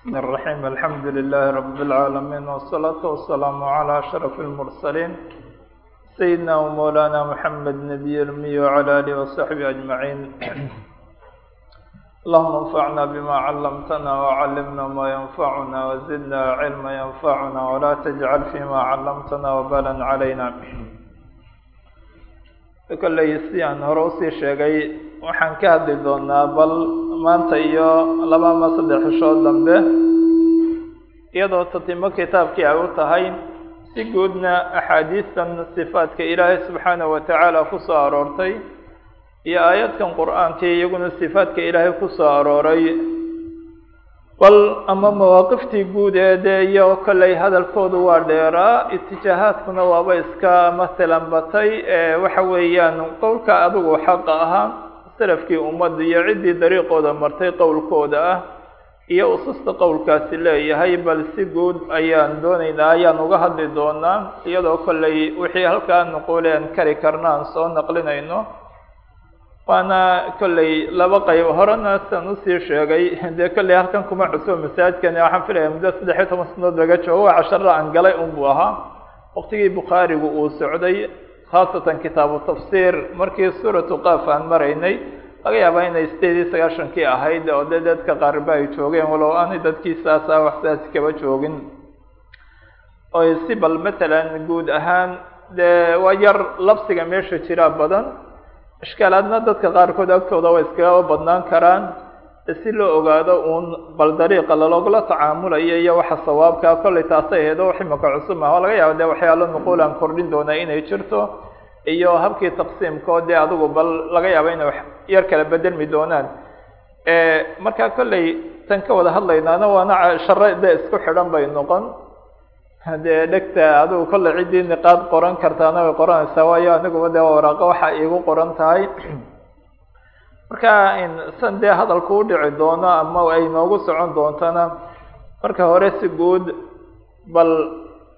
الرحمن الرحيم الحمد لله رب العالمين والصلاة والسلام على أشرف المرسلين سيدنا ومولانا محمد نبي الأمي وعلى آله وصحبه أجمعين اللهم انفعنا بما علمتنا وعلمنا ما ينفعنا وزدنا علما ينفعنا ولا تجعل فيما علمتنا وبالا علينا kolley si aan hore usii sheegay waxaan ka hadli doonaa bal maanta iyo laba ama saddex xishood dambe iyadoo tatimo kitaabkii ay u tahay si guudna axaadiistan sifaadka ilaahay subxaanahu watacaala ku soo aroortay iyo aayadkan qur'aankii iyaguna sifaadka ilaahay ku soo arooray. Bal ama mawaaqiftii guud ee dee iyo kolley hadalkoodu waa dheeraa itijaahaadkuna waaba iska matalan batay waxa weeyaan qowlka adigu xaqa ahaa salafkii ummadda iyo ciddii dariiqooda martay qowlkooda ah iyo ususta qowlkaasi leeyahay bal si guud ayaan doonaynaa ayaan uga hadli doonaa iyadoo kolley wixii halkaa nuquuleen kari karna aan soo naqlinayno. Waana kolley laba qayb horena sian u sii sheegay. Dee kolley halkan kuma cusub masaajidkani waxaan filaya muddo saddex iyo toban sanadood laga joogo waa cashara aan galay unbuu ahaa. Waqtigii bukhaarigu uu socday khaasatan kitaabu tafsiir markii suuratu qaaf aan maraynay laga yaabaa inay sideed sagaashankii ahayd oo dee dadka qaarba ay joogeen walow aanay dadkii saasa wax saasi kaba joogin. Oy si bal matalan guud ahaan dee waa yar labsiga meesha jiraa badan. Ishkaalaadna dadka qaarkood agtooda way iskagaba badnaan karaan. Si loo ogaado uun bal dariiqa lalogula tacaamulayo iyo waxa sawaabkaa kollay taasay aheedo wax imaka cusub ah oo laga yaaba dee waxyaalo nuquul kordhin doona inay jirto iyo habkii taqsiimkoo dee adigu bal laga yaaba inay wax yar kala bedelmi doonaan. Marka kollay tan ka wada hadlaynaana waana share dee isku xidhan bay noqon. Dee dhegta adigu kolley ciddii niqaad qoran kartaana way qoranaysaa waayo aniguba dee waraaqo waxa iigu qoran tahay. Marka san dee hadalku u dhici doono ama ay noogu socon doontana marka hore si guud bal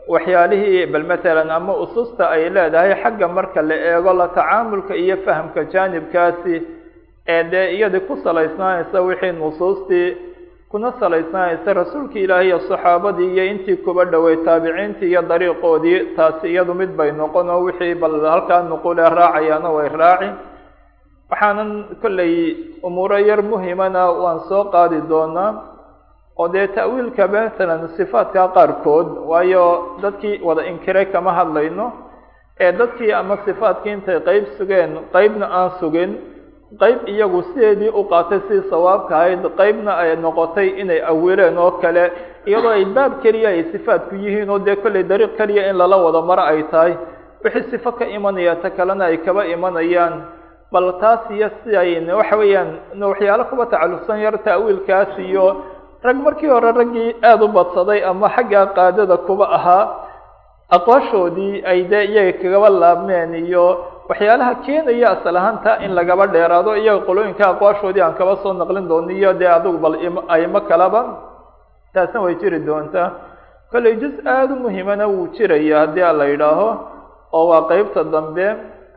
waxyaalihii bal matalan ama ususta ay leedahay xagga marka la eego la tacaamulka iyo fahamka jaanibkaasi ee dee iyadii ku salaysnaanaysa wixii nusuustii kuna salaysnaanaysa rasuulki ilaahi iyo saxaabadii iyo intii kuba dhowey taabiciintii iyo dariiqoodii taasi iyadu mid bay noqon oo wixii bal halkaa nuquulee raacayaana way raaci. Waxaanan kolley umuuro yar muhimana waan soo qaadi doonaa oo dee ta'wiilka matalan sifaadka qaarkood waayo dadkii wada inkiray kama hadlayno ee dadkii ama sifaadkii intay qeyb sugeen qeybna aan sugin qayb iyagu sideedii u qaatay sidii sawaabka ahayd qeybna ay noqotay inay awileen oo kale iyadoo ay baab keliya ay sifaadku yihiin oo dee kolley dariiq keliya in lala wada maro ay tahay. Wixii sifo ka imanaya ta kalena ay kaba imanayaan. Bal taas iyo si ay waxa weeyaan waxyaalo kuba tacalluqsan yar ta'wiilkaas iyo rag markii hore raggii aada u badsaday ama xagga qaadada kuba ahaa aqwaashoodii ay dee iyaga kagaba laabmeen iyo waxyaalaha keenaya asal ahaanta in lagaba dheeraado iyaga qolooyinka aqwaashoodii aan kaba soo naqlin doono iyo dee adigu bal aymo kalaba. Taasna way jiri doontaa kolley juz aada u muhiimana wuu jiraya haddii a la yidhaaho oo waa qeybta dambe.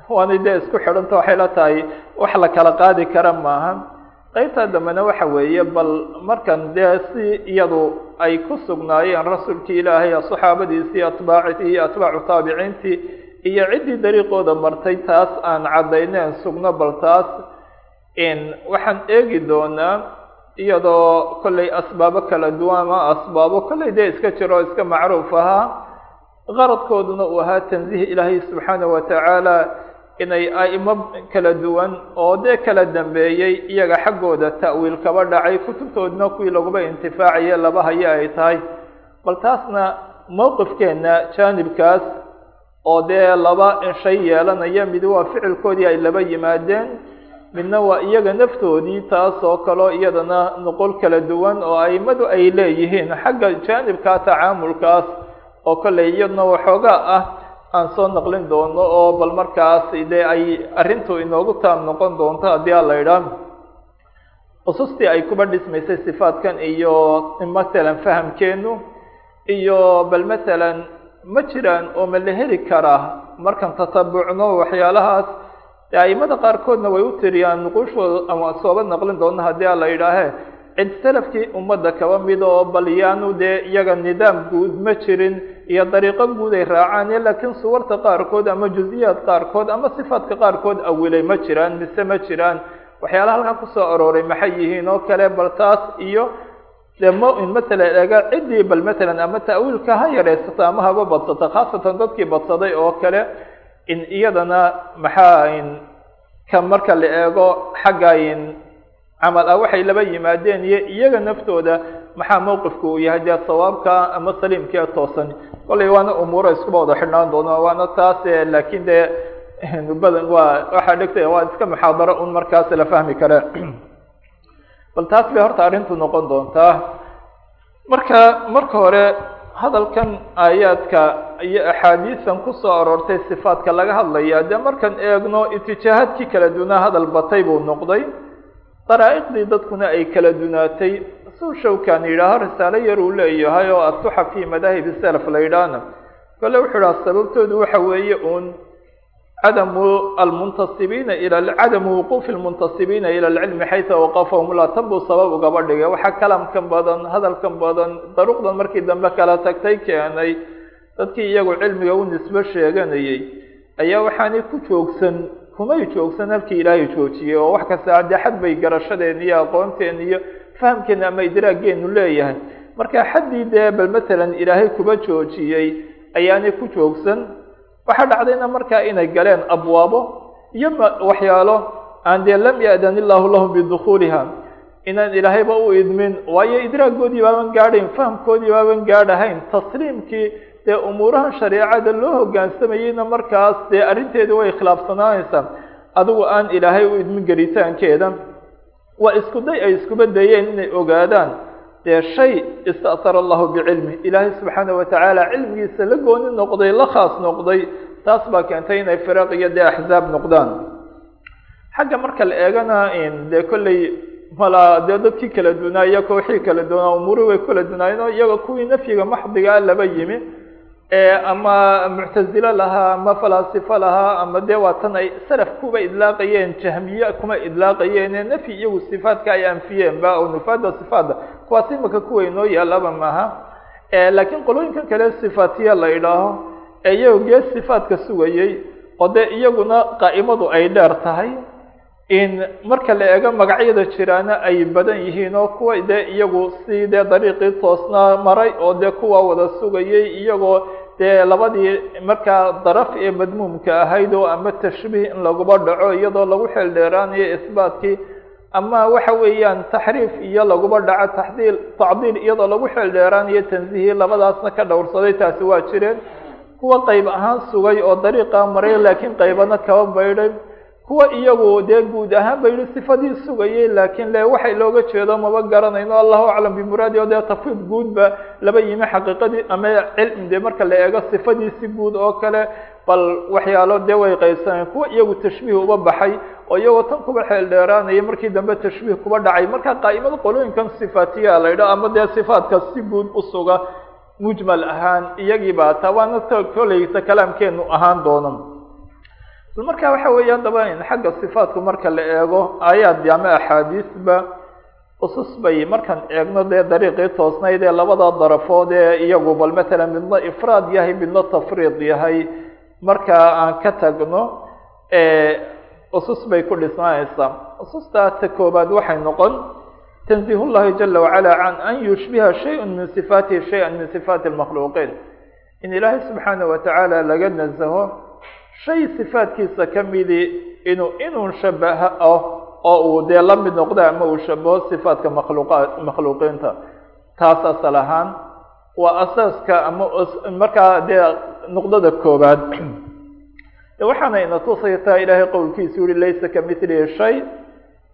Waanay dee isku xidhanta waxay la tahay wax la kala qaadi kara maaha qeybta dambena waxa weeye bal markan dee si iyadu ay ku sugnaayeen rasuulkii ilaahay saxaabadiisii atbaacitii iyo atbaacu taabiciintii iyo ciddii dariiqooda martay taas aan caddayneen sugno bal taas waxaan eegi doonaa iyadoo kolley asbaabo kala duwan ama asbaabo kolley dee iska jiro iska macruuf ahaa qaradkooduna uu ahaa tansiih ilaahay subxaanahu watacaala inay a'imo kala duwan oo dee kala dambeeyey iyaga xaggooda ta'wiil kaba dhacay kutubtoodna kuwii laguba intifaacaye laba haye ay tahay. Bal taasna mowqifkeenna jaanibkaas oo dee laba shay yeelanaya mid waa ficilkoodii ay laba yimaadeen midna waa iyaga naftoodii taas oo kaleo iyadana nuqul kala duwan oo aimadu ay leeyihiin. Xagga jaanibka tacaamulkaas oo kolley iyaduna waxoogaa ah aan soo naqlin doono oo bal markaas dee ay arrintu inoogu taam noqon doonto haddii a la idhaa usustii ay kuba dhismaysay sifaadkan iyo matalan fahamkeenu iyo bal matalan ma jiraan oo ma la heli karaa markaan tatabucno waxyaalahaas aimada qaarkoodna way u tiriyaan nuquushooda ama sooba naqlin doona haddii a la yidhaahe cid salafkii ummadda kaba mida oo bal yaanu dee iyaga nidaam guud ma jirin iyo dariiqo guud ay raacaan laakiin suwarta qaarkood ama juziyaad qaarkood ama sifaadka qaarkood awilay ma jiraan mise ma jiraan. Waxyaalaha halkan ku soo arooray maxay yihiin oo kale bal taas iyo de mo matala ega ciddii bal matalan ama ta'wiilka ha yaraysato ama haba badsato khaasatan dadkii badsaday oo kale in iyadana maxaa ka marka la eego xagga camal ah waxay laba yimaadeen iyo iyaga naftooda maxaa mowqifku uu yahay? Dee sawaabka ama saliimkia toosan kollay waana umuuro iskuba wada xidhnaan doono waana taas laakiin dee badan waa waxaa dhegta waa iska muxaadaro un markaas la fahmi kare bal taas bay horta arrintu noqon doontaa marka marka hore hadalkan aayaadka iyo axaadiisan ku soo aroortay sifaadka laga hadlaya dee markaan eegno itijaahaadkii kala dunaa hadal batay buu noqday daraa'iqdii dadkuna ay kala dunaatay. Suu shawkan yidhaaho risaalo yar uu leeyahay oo atuxa fi madaahib salaf la yidhaahna. Kole wuxuu idhaha sababtoodu waxa weeye uun cadamu almuntasibiina ila cadamu wuquufi lmuntasibiina ila alcilmi xaysa waqafahum laa buu sabab ugaba dhigay waxaa kalamkan badan hadalkan badan daruqdan markii dambe kala tagtay keenay. Dadkii iyagu cilmiga u nisbo sheeganayay. Ayaa waxaanay ku joogsan kumay joogsan halkii ilaahay joojiyey oo wax kasta dee xad bay garashadeena iyo aqoonteena iyo fahamkeena ama idraaggeenu leeyahay. Marka xaddii dee bal matalan ilaahay kuba joojiyey ayaanay ku joogsan waxaa dhacdayna markaa inay galeen abwaabo iyo waxyaalo aan dee lam ya'dan illaahu lahum bidukhuuliha inaan ilaahayba u idmin waayo idraaggoodii baaban gaadhayn fahamkoodii baaban gaadhahayn tasliimkii dee umuurahan shareecada loo hogaansamayeyna markaas dee arrinteeda way khilaafsanaanaysaa. Adigu aan ilaahay u idmin gelitaankeeda waa isku day ay iskuba dayeen inay ogaadaan. Dee shay ista'hara allahu bicilmi ilaahay subxaana watacaala cilmigiisa la gooni noqday la khaas noqday taas baa keentay inay firaq iyo dee axzaab noqdaan. Xagga marka la eegana dee kolley mala dee dadkii kala dunaa iyo kooxii kala dunaa umuuri way kala dunaayeen iyaga kuwii nafyiga maxdigaa laba yimi ama muctazilo lahaa ama falaasifo lahaa ama dee waa tan ay salaf kuba idlaaqayeen jahmiye kuma idlaaqayeene nafyi iyagu sifaadka ay anfiyeen ba oo nufaada sifaada kuwaas imaka kuwa inoo yaalaba maaha. Laakiin qolooyinkan kale sifaatiya la idhaaho ee iyagu gees sifaadka sugayey oo dee iyaguna qaa'imadu ay dheer tahay in marka la eego magacyada jiraana ay badan yihiin oo kuwa dee iyagu si dee dariiqii toosnaa maray oo dee kuwa wada sugayey iyagoo dee labadii markaa daraf ee madmuumka ahayd oo ama tashbiih in laguba dhaco iyadoo lagu xeel dheeraanayo isbaatkii ama waxa weeyaan taxriif iyo laguba dhaco taxdiil tacdiil iyadoo lagu xeel dheeraanayo tansiihii labadaasna ka dhowrsaday taasi waa jireen. Kuwa qayb ahaan sugay oo dariiqa maray laakiin qaybana kaba baydhay kuwa iyagu dee guud ahaan ba yihi sifadii sugayey laakiin le waxay looga jeedo maba garanayno allahu aclam bimuraadi o dee tafwiid guudba laba yimi xaqiiqadii ama cilmi dee marka la eego sifadiisi guud oo kale bal waxyaalo dee way qaybsaneen kuwa iyagu tashbiih uba baxay oo iyagoo tan kuba xeel dheeraanaya markii dambe tashbiih kuba dhacay. Marka qaa'imada qolooyinkan sifaatiya la yidhaho ama dee sifaadka si guud u suga mujmal ahaan iyagii baa taa waana koleyta kalaamkeenu ahaan doono marka waxa weeyaan daba xagga sifaatku marka la eego aayaad dee ama axaadiisba usus bay markaan eegno dee dariiqii toosnayd ee labada darafood ee iyagu bal matalan midna ifraad yahay midna tafriid yahay marka aan ka tagno usus bay ku dhisnaanaysaa usustaata koobaad waxay noqon tanziih llahi jala wacala can an yushbiha shay-un min sifaatihi shay-an min sifaati lmakhluuqiin in ilaahay subxaanah wa tacaala laga nazaho shay sifaadkiisa ka midi inuu inuu shabaha ah oo uu dee la mid noqdo ama uu shabaho sifaadka makhluuqa makhluuqiinta. Taas asal ahaan waa asaaska ama markaa dee nuqdada koobaad waxaana ina tusaytaa ilaahay qowlkiisu yihi laysa kamilihi shay.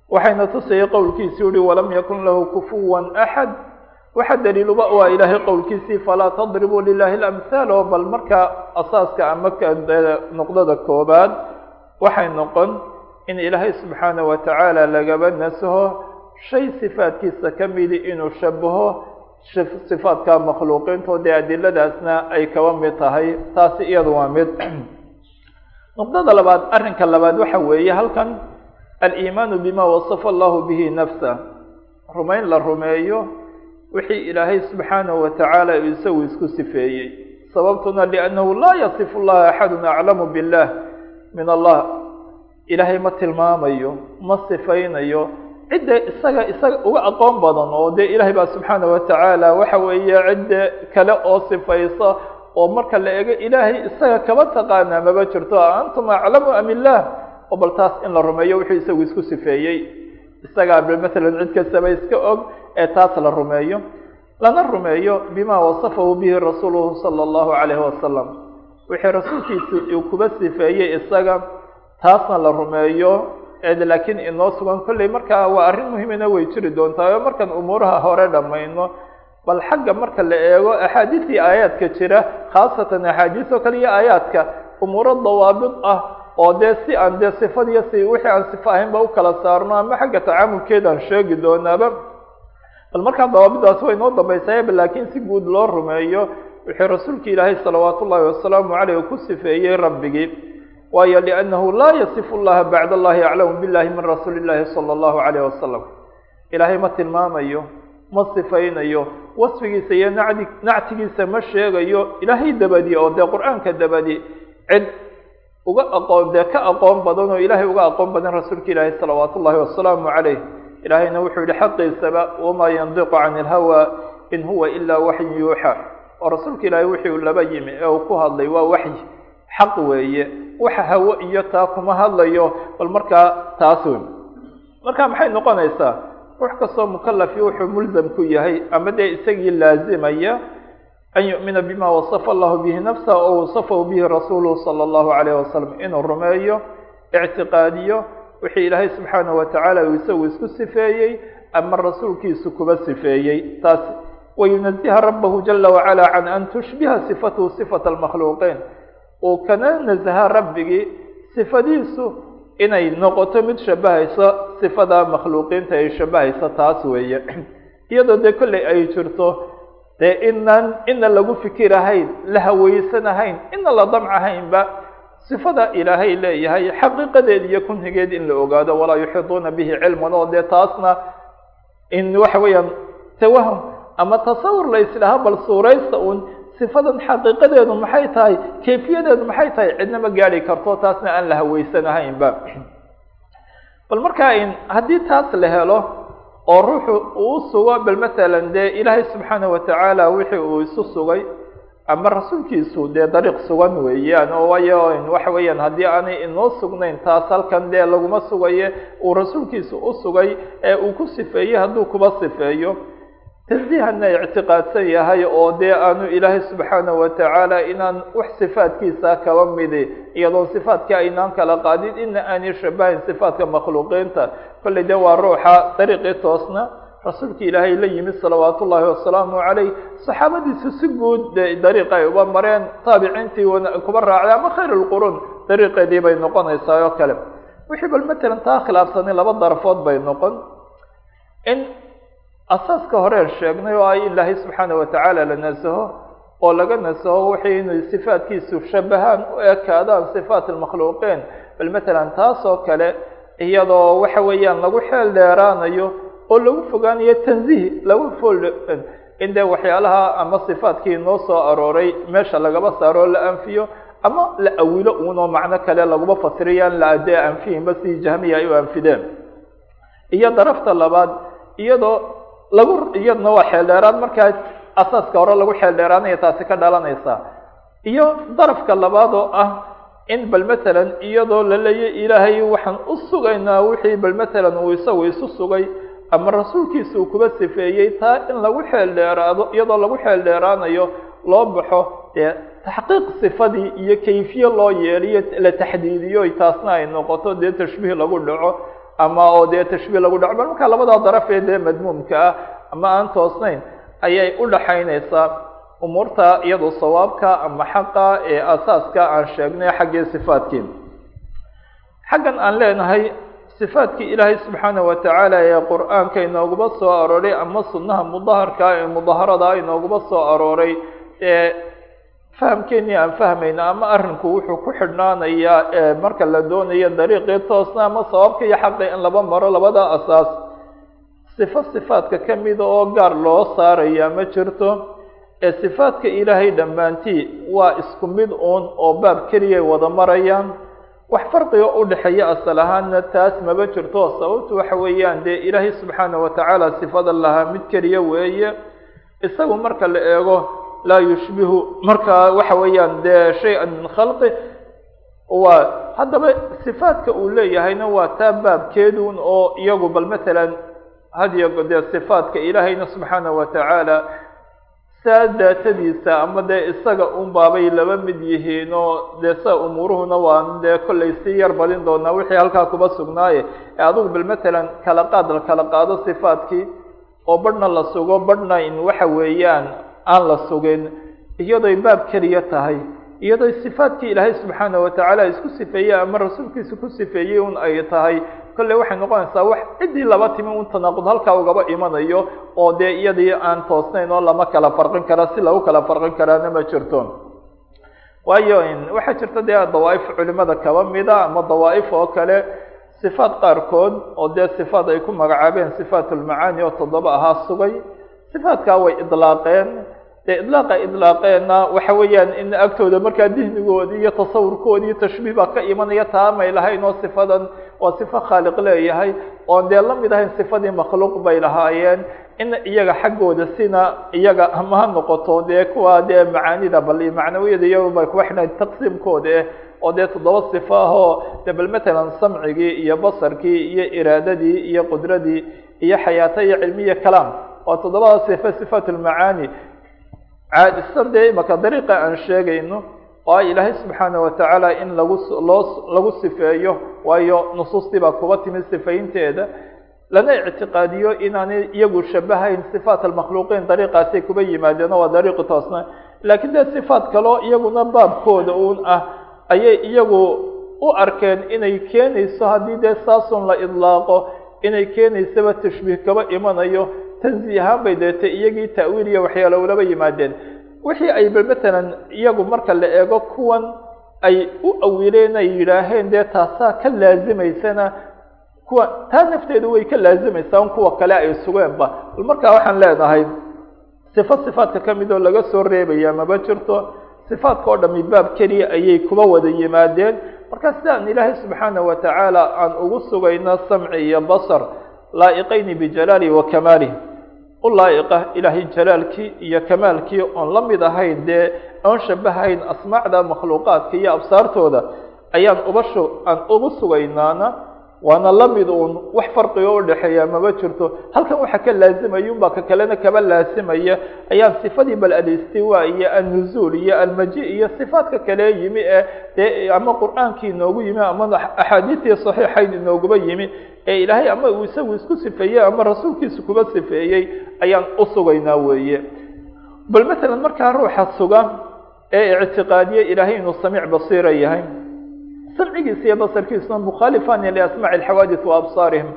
Waxayna tusaya qowlkiisu yihi walam yakun lahu kufuwan axad waxa daliiluba waa ilaahay qowlkiisii falaa tadribuu lilahi lamhaal oo bal markaa asaaska ama nuqdada koobaad waxay noqon in ilaahay subxaana watacaala lagaba nasaho shay sifaadkiisa ka midi inuu shabaho sifaadka makhluuqiinto dee adiladaasna ay kaba mid tahay taasi iyadu waa mid. Nuqdada labaad arrinka labaad waxa weeye halkan aliimaanu bima wasafa allahu bihi nafsa. Rumayn la rumeeyo wixii ilaahay subxaanahu watacaala isagu isku sifeeyey. Sababtuna liannahu laa yasifu llaha axadun aclamu billah. Min allah ilaahay ma tilmaamayo ma sifaynayo. Cidda isaga isaga uga aqoon badan oo dee ilaahay baa subxaana watacaala waxa weeye cidda kale oo sifaysa oo marka la ego ilaahay isaga kaba taqaanaa maba jirto antum aclamu am illah? oo bal taas in la rumeeyo wuxuu isagu isku sifeeyey. Isagaa bal matalan cid kastaba iska og ee taas la rumeeyo lana rumeeyo bima wasafahu bihi rasuuluhu sala allahu calayhi wasalam wixii rasuulkiisu uu kuba sifeeyey isaga taasna la rumeeyo laakiin inoo sugan kolley markaa waa arrin muhiimina way jiri doontaa oo markaan umuuraha hore dhammayno bal xagga marka la eego axaadiisii aayaadka jira khaasatan axaadiis oo kale iyo aayaadka umuuro dawaabid ah oo dee si aan dee sifadiyo si wixii aan sifo ahaynba u kala saarno ama xagga tacaamulkeedaan sheegi doonaaba bal markaa dawaabidaas way inoo dambaysayba laakiin si guud loo rumeeyo wixii rasuulka ilaahay salawaat ullaahi wasalaamu caleyh ku sifeeyey rabbigii. Waayo liannahu laa yasifu llaha bacd allahi aclamu billahi min rasuuli llahi sala allahu calayh wasalam ilaahay ma tilmaamayo ma sifaynayo wasfigiisa iyo nacdi nactigiisa ma sheegayo. Ilaahay dabadi oo dee qur'aanka dabadi cid uga aqoon dee ka aqoon badan oo ilaahay uga aqoon badan rasuulka ilaahi salawaat ullahi wasalaamu calayh ilaahayna wuxuu yihi xaqiisaba wamaa yandiqu can ilhawa in huwa ilaa waxyin yuuxa. Oo rasuulka ilaahay wuxuu laba yimi ee uu ku hadlay waa waxyi. Xaq weeye. Waxa hawo iyo taa kuma hadlayo. Bal markaa taas wey marka maxay noqonaysaa? Ruux kastoo mukalafi wuxuu mulzam ku yahay ama dee isagii laazimaya an yu'mina bima wasafa allahu bihi nafsa oo wasafahu bihi rasuuluhu sala allahu calayh wasalam inuu rumeeyo ictiqaadiyo wixii ilaahay subxaanahu watacaala uu isagu isku sifeeyey ama rasuulkiisu kuba sifeeyey. Taas wayunaziha rabbahu jala wacala can an tushbiha sifatahu sifata almakhluuqiin. Uu kana nasaha rabbigii sifadiisu inay noqoto mid shabahaysa sifada makhluuqiinta ay shabahaysa taas weeye. Iyadoo dee kolley ay jirto dee inaan ina lagu fikirahayn la haweysanahayn ina la damcahaynba sifada ilaahay leeyahay xaqiiqadeed iyo kunhigeed in la ogaado walaa yuxiiduuna bihi cilman oo dee taasna in waxa weeyaan tawahum ama tasawur la islaha bal suuraysta uun sifadan xaqiiqadeedu maxay tahay kayfiyadeedu maxay tahay cidna ma gaadhi karto taasna aan la haweysanahaynba bal markaa in haddii taas la helo oo ruuxu uu sugo bal masalan dee ilaahay subxaana watacaala wixii uu isu sugay ama rasuulkiisu dee dariiq sugan weeyaan oo waayo waxa weeyaan haddii aanay inoo sugnayn taas halkan dee laguma sugaye. Uu rasuulkiisu u sugay ee uu ku sifeeyey hadduu kuba sifeeyo. Tansiihana ictiqaadsan yahay oo dee aanu ilaahay subxaana watacaala inaan wax sifaadkiisa kaba midi iyadoon sifaadka aynaan kala qaadin ina aanay shabahayn sifaadka makhluuqiinta. Kolley dee waa ruuxa dariiqii toosna rasuulka ilaahay la yimid salawaat ullaahi wasalaamu calayh saxaabadiisu si guud de dariiqa ay uba mareen taabiciintii kuba raacday ama khayr lquruun dariiqeedii bay noqonaysaa oo kale. Wixii bal matalan taa khilaafsanay laba darafood bay noqon. In asaaska horeen sheegnay oo ay ilaahay subxaana watacaala la nasaho oo laga nasaho wixii inay sifaadkiisu shabahaan u ekaadaan sifaat almakhluuqiin bal matalan taas oo kale iyadoo waxa weeyaan lagu xeel dheeraanayo oo lagu fogaanayo tanziih lagu fool in dee waxyaalaha ama sifaadkii noo soo arooray meesha lagaba saaro la anfiyo ama la awilo uunoo macno kale laguma fasiriyaan la adee anfihinba sidii jahmiya ay u anfideen. Iyo darafta labaad iyadoo lagu iyadna waa xeeldheeraan markaa asaaska hore lagu xeeldheeraanaya taasi ka dhalanaysa iyo darafka labaad oo ah in bal matalan iyadoo la leeyay ilaahay waxaan u sugaynaa wixii bal matalan uu isagu isu sugay ama rasuulkiisa uu kuba sifeeyey taa in lagu xeeldheeraado iyadoo lagu xeeldheeraanayo loo baxo dee taxqiiq sifadii iyo kayfiye loo yeeliyo la taxdiidiyo taasna ay noqoto dee tashbiih lagu dhaco ama oo dee tashbiih lagu dhaco. Bal markaa labadaa darafee dee madmuumka ah ama aan toosnayn ayay u dhaxaynaysaa umuurta iyadoo sawaabka ama xaqa ee asaaska aan sheegnay xaggii sifaadkii xaggan aan leenahay sifaadkii ilaahay subxaana watacaala ee qur'aanka inooguba soo arooray ama sunnaha mudaharka ee mudaharada inooguba soo arooray ee fahamkeenii aan fahmayna ama arrinku wuxuu ku xidhnaanayaa ee marka la doonayo dariiqii toosna ama sababka iyo xaqi in laba maro labada asaas. Sifo sifaadka ka mida oo gaar loo saaraya ma jirto ee sifaadka ilaahay dhammaantii waa isku mid uun oo baab keliyay wada marayaan wax farqiga u dhexeeya asal ahaanna taas maba jirto sababtu waxa weeyaan dee ilaahay subxaana wa tacaala sifada lahaa mid keliya weeye isagu marka la eego laa yushbihu marka waxa weeyaan dee shay-an min khalqi waa haddaba sifaadka uu leeyahayna waa taa baabkeedun oo iyagu bal matalan hadiyo dee sifaadka ilaahayna subxaana wa tacaala saa daatadiisa ama dee isaga un baabay laba mid yihiin oo dee saa umuuruhuna waan dee kollay sii yar badin doonaa wixii halkaa kuba sugnaaye. Ee adugu bal matalan kala qaad la kala qaado sifaadkii oo badhna la sugo badhna in waxa weeyaan aan la sugin iyadoy baab keliya tahay. Iyadoo sifaadkii ilaahay subxaana wa tacaala isku sifeeyey ama rasuulkiisa ku sifeeyey un ay tahay kolley waxay noqonaysaa wax ciddii laba timi un tanaaqud halkaa ugaba imanayo oo dee iyadii aan toosnayn oo lama kala farqin kara si lagu kala farqin karaana ma jirto waayo waxaa jirta dee dawaa'if culimada kaba mida ama dawaa'if oo kale sifaad qaarkood oo dee sifaad ay ku magacaabeen sifaat ulmacaani oo toddoba ahaa sugay. Sifaadkaa way idlaaqeen. Dee idlaaqa idlaaqeenna waxa weeyaan in agtooda markaa dihnigoodii iyo tasawurkoodii tashbiih baa ka imanaya taamay lahayn oo sifadan waa sifo khaaliq leeyahay oon dee la mid ahayn sifadii makhluuq bay lahaayeen in iyaga xaggooda sina iyaga ama ha noqoto dee kuwa dee macaanida bal macnawiyada iyagubay kuwa xidhan taqsiimkooda eh oo dee toddoba sifo ahoo de bal matalan samcigii iyo basarkii iyo iraadadii iyo qudradii iyo xayaato iyo cilmiya kalaam waa toddobada sifo sifaat lmacaani caadisan dee imaka dariiqa aan sheegayno oo ilaahay subxaana wa tacaala in lagu loo lagu sifeeyo waayo nusuustii baa kuba timi sifaynteeda lana ictiqaadiyo inaanay iyagu shabahayn sifaat almakhluuqiin dariiqaasay kuba yimaadeen waa dariiqi toosna. Laakiin dee sifaat kaloo iyaguna baabkooda uun ah ayay iyagu u arkeen inay keenayso haddii dee saasun la idlaaqo inay keenaysaba tashbiih kaba imanayo. Tanzi ahaan bay deetay iyagii ta'wiil iyo waxyaalo ulaba yimaadeen wixii ay bal matalan iyagu marka la eego kuwan ay u awileen ay yidhaaheen dee taasaa ka laazimaysana kuwa taa nafteedu way ka laazimaysaa kuwa kale ay sugeenba. Bal markaa waxaan leenahay sifo sifaadka ka mid oo laga soo reebaya maba jirto sifaadka oo dhami baab keliya ayay kuba wada yimaadeen. Marka sidaan ilaahay subxaana wa tacaala aan ugu sugayno samci iyo basar laa'iqayni bijalaali wa kamaalih u laa'iqa ilaahay jalaalkii iyo kamaalkii oon la mid ahayn dee oon shabahayn asmaacda makhluuqaadka iyo absaartooda ayaan uba shu aan ugu sugaynaana waana la mid uun wax farqiga u dhexeeya maba jirto. Halkan waxa ka laazimaya unbaa ka kalena kaba laasimaya. Ayaan sifadii bal alistiwa iyo annuzuul iyo almaji iyo sifaadka kale yimi ee dee ama qur'aankii inoogu yimi ama axaadiistii saxiixayd inooguba yimi ee ilaahay ama uu isagu isku sifeeyey ama rasuulkiisa kuba sifeeyey ayaan u sugaynaa weeye. Bal matalan markaa ruuxa suga ee ictiqaadiye ilaahay inuu samiic basiira yahay samcigiisa iyo basarkiisuna mukhaalifan liasmaaci alxawaadis wa absaarihim.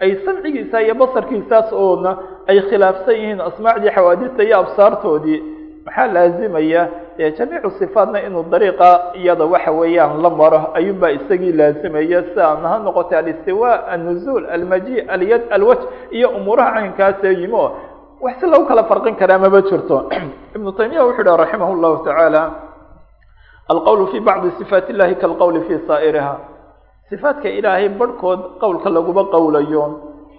Ay samcigiisa iyo basarkiisaas oona ay khilaafsan yihiin asmaacdii xawaadista iyo absaartoodii. Maxaa laazimaya? Dee jamiicu sifaatna inuu dariiqa iyada waxa weeyaan la maro ayuunbaa isagii laazimaya. Sidaana ha noqotay alistiwa annuzuul almaji alyad alwaj iyo umuuraha caynkaasee yimi o wax si lagu kala farqin karaa maba jirto. Ibnu taymiya wuxuu dhaha raximah llahu tacaala alqowl fi bacdi sifaat illahi kalqowli fi saa'iriha sifaadka ilaahay barhkood qowlka laguma qowlayo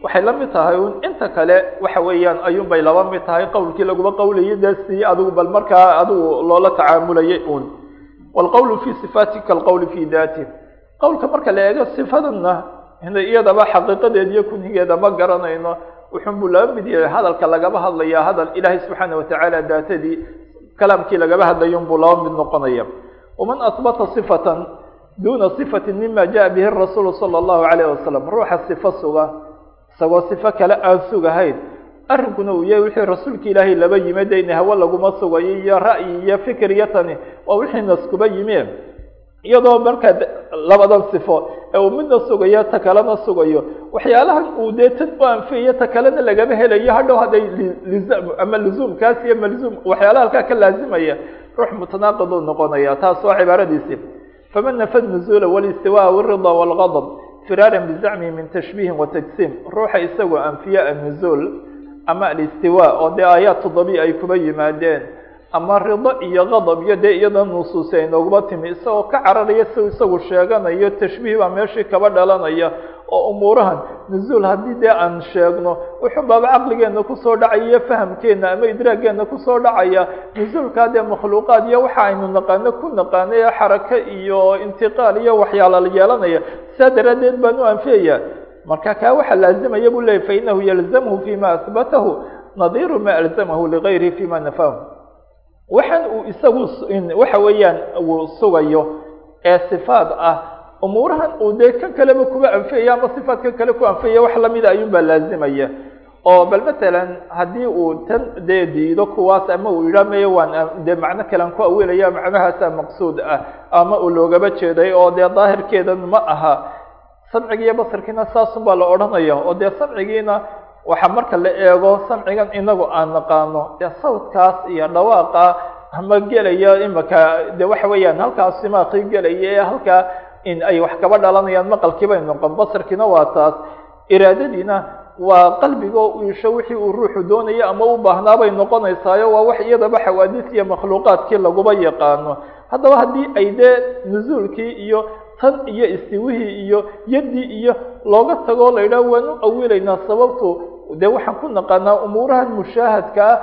waxay la mid tahay un inta kale waxa weeyaan ayuun laba mid tahay qowlkii laguma qowlayay dee si bal markaa adigu loola tacaamulayay un waalqowlu fi sifaati kalqowli fi daati qowlka marka la eego sifadanna iyadaba xaqiiqadeed iyo kunigeeda ma garanayno wuxun buu laba mid yahay hadalka lagaba hadlaya hadal ilaahay subxaana watacaala daatadii kalaamkii lagaba hadlayo unbuu laba mid noqonaya waman asbata sifatan duuna sifatin mima jaa bihi rasuulu sala allahu calayh wasalam ruuxa sifo suga isagoo sifo kale aan sugahayn arrinkuna uu yahay wixii rasuulka ilaahay laba yimid in hawe laguma sugayo iyo ra'yi iyo fikir iyo tani waa wixii naskuba yimi iyadoo markaa labadan sifo ee uu midna sugayo ta kalena sugayo waxyaalahan uu deetan u anfiyayo ta kalena lagama helayo hadhow hadday ama luzuumkaas iyo malzuum waxyaalaha halkaa ka laazimaya ruux mutanaaqid uu noqonaya taas waa cibaaradiisii faman nafa nuzuula walistiwaa wاrida wاlgadb firaaran bizacmihi min tashbiihin wa tajsiim. Ruuxa isagoo anfiya annuzuul ama alistiwa oo dee aayaad toddobii ay kuba yimaadeen ama rido iyo qadab iyo dee iyada nusuusi ay nooguma timi isagoo ka cararaya si isagu sheeganayo tashbiih baa meeshii kaba dhalanaya oo umuurahan. Nuzuul haddii dee aan sheegno wuxuu baaba caqligeenna ku soo dhacaya fahamkeenna ama idraageenna ku soo dhacaya. Nuzuulkaa dee makhluuqaad iyo waxa aynu naqaano ku naqaanay xarake iyo intiqaal iyo waxyaala la yeelanaya. Saa daraaddeed baan u anfiyaya marka kaa waxaa laazimaya buu leeyay fainahu yalzamhu fima ahbatahu nadiiru ma alzamahu ligayrihi fima nafahu waxaan uu isagu waxa weeyaan uu sugayo ee sifaad ah umuurahan uu dee kan kaleba kuba anfiyaya ama sifaadka kale ku anfiyaya wax lamida ayuun baa laazimaya. Oo bal matalan haddii uu tan dee diido kuwaas ama uu yidhaa maya waan dee macno kalean ku awilaya macnahaasa maqsuud ah ama uu loogaba jeeday oo dee daahirkeedan ma aha. Samcigi iyo basarkiina saasun baa la odhanaya oo dee samcigiina waxaa marka la eego samcigan inagu aan naqaano dee sawdkaas iyo dhawaaqa ama gelaya imaka de waxa weeyaan halkaas simaaqii gelaya ee halkaa in ay wax kaba dhalanayaan maqalkii bay noqon basarkiina waa taas. Iraadadiina waa qalbigoo iisho wixii uu ruuxu doonayo ama u baahnaa bay noqonaysaayo waa wax iyadaba xawaadis iyo makhluuqaadkii laguba yaqaano. Haddaba haddii ay dee nuzuulkii iyo tan iyo istiwihii iyo yaddii iyo looga tagoo la waan u awilaynaa sababtu dee waxaan ku naqaanaa umuurahan mushaahadkaa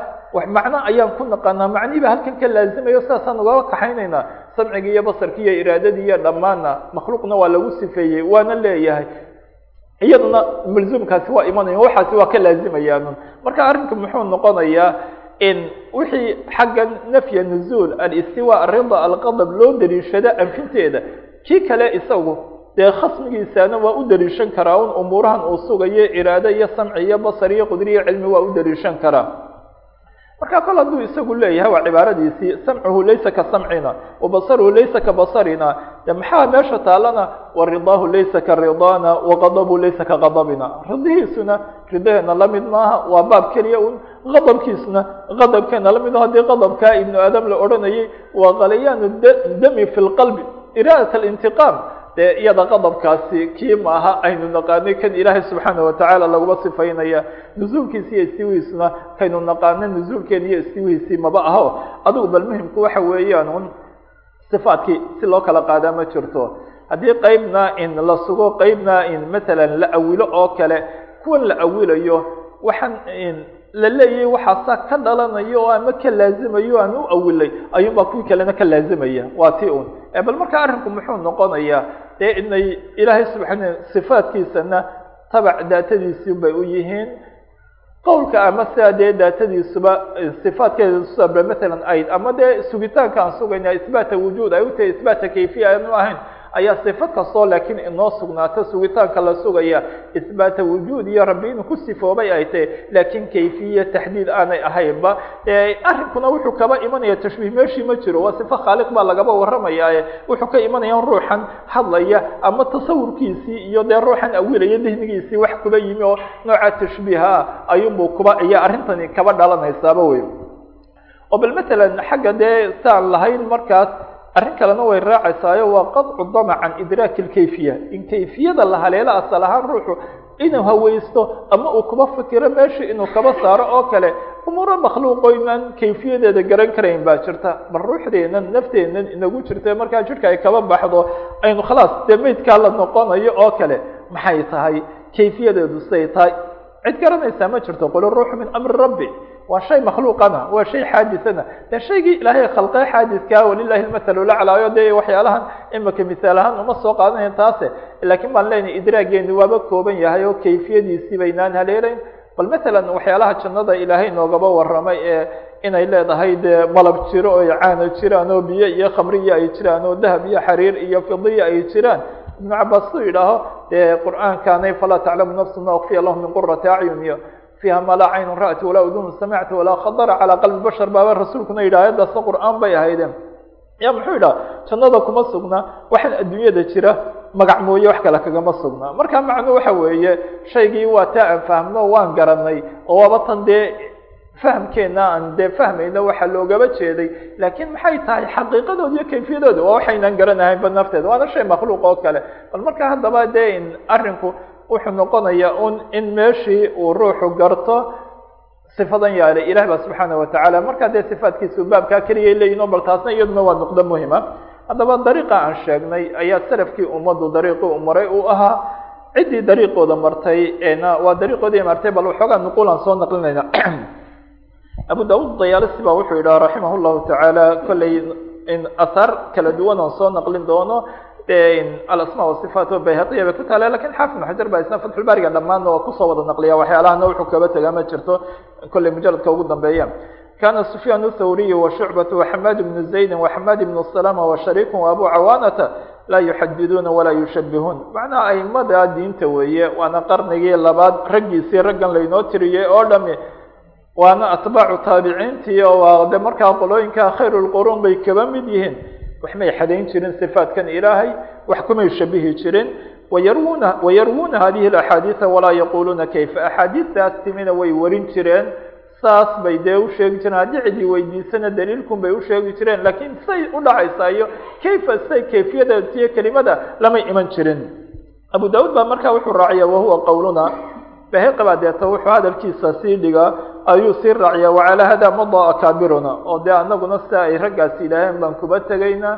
macno ayaan ku naqaanaa. Macnihii ba halkan ka laazimayo sidaasaan ugaba kaxaynaynaa. Samcigii iyo basarkii iyo iraadadii iyo dhammaanna makhluuqna waa lagu sifeeyey waana leeyahay. Iyaduna malzuumkaasi waa imanaya waxaasi waa ka laazimayaan marka arrinka muxuu noqonayaa in wixii xagga nafya nuzuul alistiwa arida alqadab loo daliishado anfinteeda kii kale isagu dee khasmigiisana waa u daliishan karaa un umuurahan uu sugayo iraado iyo samci iyo basar iyo qudri iyo cilmi waa u daliishan karaa. Marka kol hadduu isagu leeyahay waa cibaaradiisii samcuhu laysa ka samcina wabasaruhu laysa ka basarina de maxaa meesha taalana waridaahu laysa ka ridaana waqadabu laysa ka qadabina. Ridihiisuna ridaheena la mid maaha waa baab keliya un. Qadabkiisuna qadabkeena la mid maha haddii qadabkaa ibnu aadam la odhanayay waa qalayaanu dami fi lqalbi iraadat alintiqaam dee iyada qadabkaasi kii maaha aynu naqaanay kan ilaahay subxaana watacaala laguma sifaynaya nuzuulkiisi iyo istiwihiisuna kaynu naqaano nuzuulkeena iyo istiwihiisii maba aho. Adigu bal muhimku waxa weeyaan un sifaadkii si loo kala qaadaa ma jirto. Haddii qeybna in la sugo qeybna in matalan la awilo oo kale kuwan la awilayo waxaan la leeyahay waxaasaa ka dhalanayo oo ama ka laazimayo aan u awilay ayuunbaa kuwii kalena ka laazimaya waa ti un. Bal marka arrinku muxuu noqonayaa dee inay ilaahay subxaana sifaadkiisana tabac daatadiisii bay u yihiin. Qowlka ama sidaa dee daatadiisuba sifaadkeeda matalan ayd ama dee sugitaanka aan sugayna isbaata wujuud ay u tahay isbaata kayfiya aanu ahayn ayaa sifo kastoo laakiin inoo sugnaato sugitaanka la sugaya. Isbaata wujuud iyo rabbi inuu ku sifoobay ay tahay laakiin kayfiya taxdiid aanay ahaynba arrinkuna wuxuu kaba imanaya tashbiih meeshii ma jiro waa sifo khaaliq baa lagaba warramayaaye. Wuxuu ka imanaya ruuxan hadlaya ama tasawurkiisii iyo dee ruuxan awilaya dihnigiisii wax kuba yimi oo nooca tashbiiha ayuunbuu kuba iyo arrintani kaba dhalanaysaaba wey oo bal matalan xagga dee saan lahayn markaas arrin kalena way raacaysaayo waa qadcu dama can idraaki lkayfiya in kayfiyada la haleelo asal ahaan ruuxu inuu hawaysto ama uu kuba fikiro meesha inuu kaba saaro oo kale umuuro makhluuqo inaan kayfiyadeeda garan karayn baa jirta. Bal ruuxdeennan nafteennan inagu jirta markaa jidhka ay kaba baxdo aynu khalaas dee meydkaa la noqonayo oo kale. Maxay tahay? Kayfiyadeedu siday tahay. Cid garanaysaa ma jirto qul ruuxu min amri rabbi waa shay makhluuqana waa shay xaadisana dee shaygii ilaahay khalqee xaadiskaa walilahi lmathalu laclaayo dee waxyaalahan imika misaal ahaan uma soo qaadanayn taase. Laakiin baan leenahay idraageeni waaba kooban yahay oo kayfiyadiisii baynaan haleelayn. Bal matalan waxyaalaha jannada ilaahay noogaba warramay ee inay leedahay dee malab jiro oo caano jiraan oo biyo iyo khamriya ay jiraan oo dahab iyo xariir iyo fidiya ay jiraan. Ibnu cabaas suu yidhaaho dee qur'aankaanay falaa taclamu nafsu ma ukfiya lahu min qurati acyun iyo fiiha ma laa caynun ra'ti walaa udunun samicta walaa khadara calaa qalbi bashar baaba rasuulkuna yidhah ayaddaasna qur'aan bay ahaydeen ya muxuu yidhaha jannada kuma sugna waxaan adduunyada jira magac mooye wax kale kagama sugna. Marka macnu waxa weeye shaygii waa taa aan fahmno waan garanay oo waaba dee fahamkeena aan dee fahmayno waxaa loogaba jeeday. Laakiin maxay tahay xaqiiqadooda iyo kayfiyadooda? Waa waxaynan garanahaynba nafteeda waana shay makhluuq oo kale. Bal marka haddaba dee arrinku wuxuu noqonaya un in meeshii uu ruuxu garto sifadan yaale ilahi ba subxaana watacaala markaa dee sifaatkiisu baabkaa keliya leeyihiin bal taasna iyaduna waa nuqdo muhima. Haddaba dariiqa aan sheegnay ayaa salafkii ummaddu dariiqii u maray uu ahaa ciddii dariiqooda martay na waa dariiqoodii martay bal waxoogaa nuquulaan soo naqlinayna. Abu daud dayaalisi ba wuxuu yidhaha raximah llahu tacaala kollay in ahaar kala duwan oon soo naqlin doono alasma wasifaat bayhaqiya bay ku taale laakiin xaafid ibn xajar baa isna fatxulbaariga dhammaanna waa ku soo wada naqliya waxyaalahana wuxuu kaba tegaa ma jirto. Kollay mujaladka ugu dambeeya. Kana sufyaan thawriy washucbat waxamaad bnu zaydi waxamaad ibnu salama washariik waabu cawaanata laa yuxadiduuna walaa yushabihuun macnaha aimada diinta weeye waana qarnigii labaad raggiisii raggan laynoo tiriyey oo dhami. Waana atbaacu taabiciintii oo waa de markaa qolooyinka khayr lquruun bay kaba mid yihiin wax may xadayn jirin sifaatkan ilaahay wax kumay shabihi jirin. Wayarwuna wayarwuna hadihi axaadiisa walaa yaquluuna kayfa. Axaadiistaas timina way warin jireen. Saas bay dee usheegi jireen. Haddii cidii weydiisana daliilkun bay usheegi jireen. Laakiin say u dhacaysaa iyo kayfa say kayfiyada tiyo kelimada lamay iman jirin? Abu daud baa markaa wuxuu raaciya wahuwa qowluna baheqi baa deeta wuxuu hadalkiisa sii dhigaa ayuu sii raaciya wacalaa hada mada akaabiruna oo dee anaguna sida ay raggaas yidhaaheen baan kuba tegayna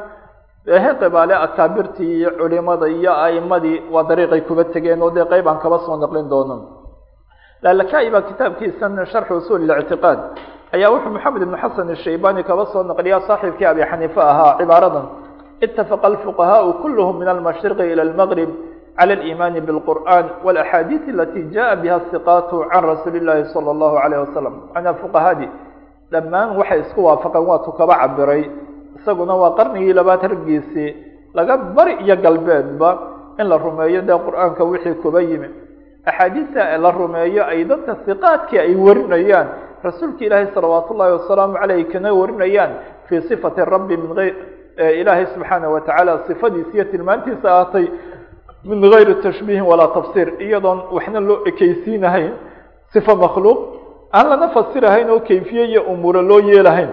baheqi baa akaabirtii iyo culimada iyo aimadii waa dariiqay kuba tegeen oo dee qeyb aan kaba soo naqlin doono. Lalakaai baa kitaabkiisan sharxu usul ictiqaad. Ayaa wuxuu maxamed ibn xasan ishaybani kaba soo naqliya saaxiibkii abi xaniife ahaa cibaaradan. Itafaqa alfuqahaau kulluhum min almashriqi ila almaqrib clى اliimani bاlqur'an wاlaxaadiiث alati jaءa biha siqaatu can rasuuli اllahi salى اllahu alayh wasalam manaa fuqahadii dhammaan waxay isku waafaqeen waatuu kaba cabiray isaguna waa qarnigii labaad raggiisii laga bari iyo galbeedba in la rumeeyo dee qur'aanka wixii kuba yimi axaadiista la rumeeyo ay dadka siqaadkii ay warinayaan rasuulka ilaahi salawaat ullahi wasalaamu aleyh kana warinayaan fii sifati rabbi min ilaahay subxaana wa tacaala sifadiisa iyo tilmaantiisa ahatay min gayri tashbiihin walaa tafsir iyadoon waxna loo ekeysiinahayn sifa makhluuq aan lana fasirahayn oo kayfiye iyo umuura loo yeelahayn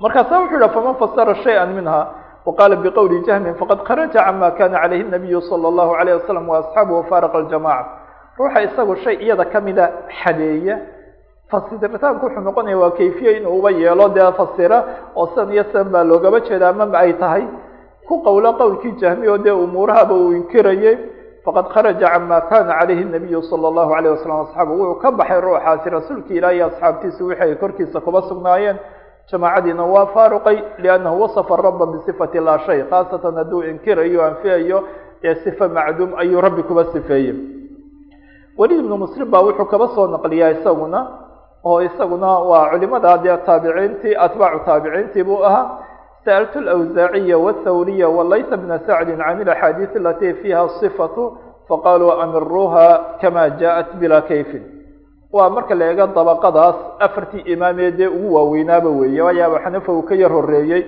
markaasa wuxuu yidhaha faman fasara shayئa minha waqaala biqowli jahmin faqad kharaja cama kana calayhi الnabiyu salى اllahu alayh wasalam waasxaabuhu faaraqa aljamaca ruuxa isagu shay iyada kamida xadeeya fasiritaanku wuxuu noqonaya waa kayfiye inuu uba yeelo dee fasira oo sidan iyo sidan baa loogaba jeeda ama ay tahay ku qowlo qowlkii jahmi oo dee umuurahaba uu inkirayey faqad kharaja camaa kaana calayhi nabiyu sala allahu alayh wasalam asxaabu wuxuu ka baxay ruuxaasi rasuulkii ilaah iyo asxaabtiisu wixii ay korkiisa kuba sugnaayeen. Jamaacadiina waa faaruqay liannahu wasafa raba bisifati laa shay khaasatan hadduu inkirayo anfiayo ee sife macduum ayuu rabbi kuba sifeeyey. Weliid ibnu muslim baa wuxuu kaba soo naqliyaa isaguna oo isaguna waa culimada dee taabiciintii atbaacu taabiciintii buu ahaa. sألت الأwزاaعية والthwrية وlayث بن سعد عن الأحاadيث التي فيha الصفة faqالوا أmiruuha كma جاءت بلا kayfi waa marka la eego dabqadaas afartii imaamee dee ugu waaweynaaba weeye waayo abu xanifa uu ka yar horeeyey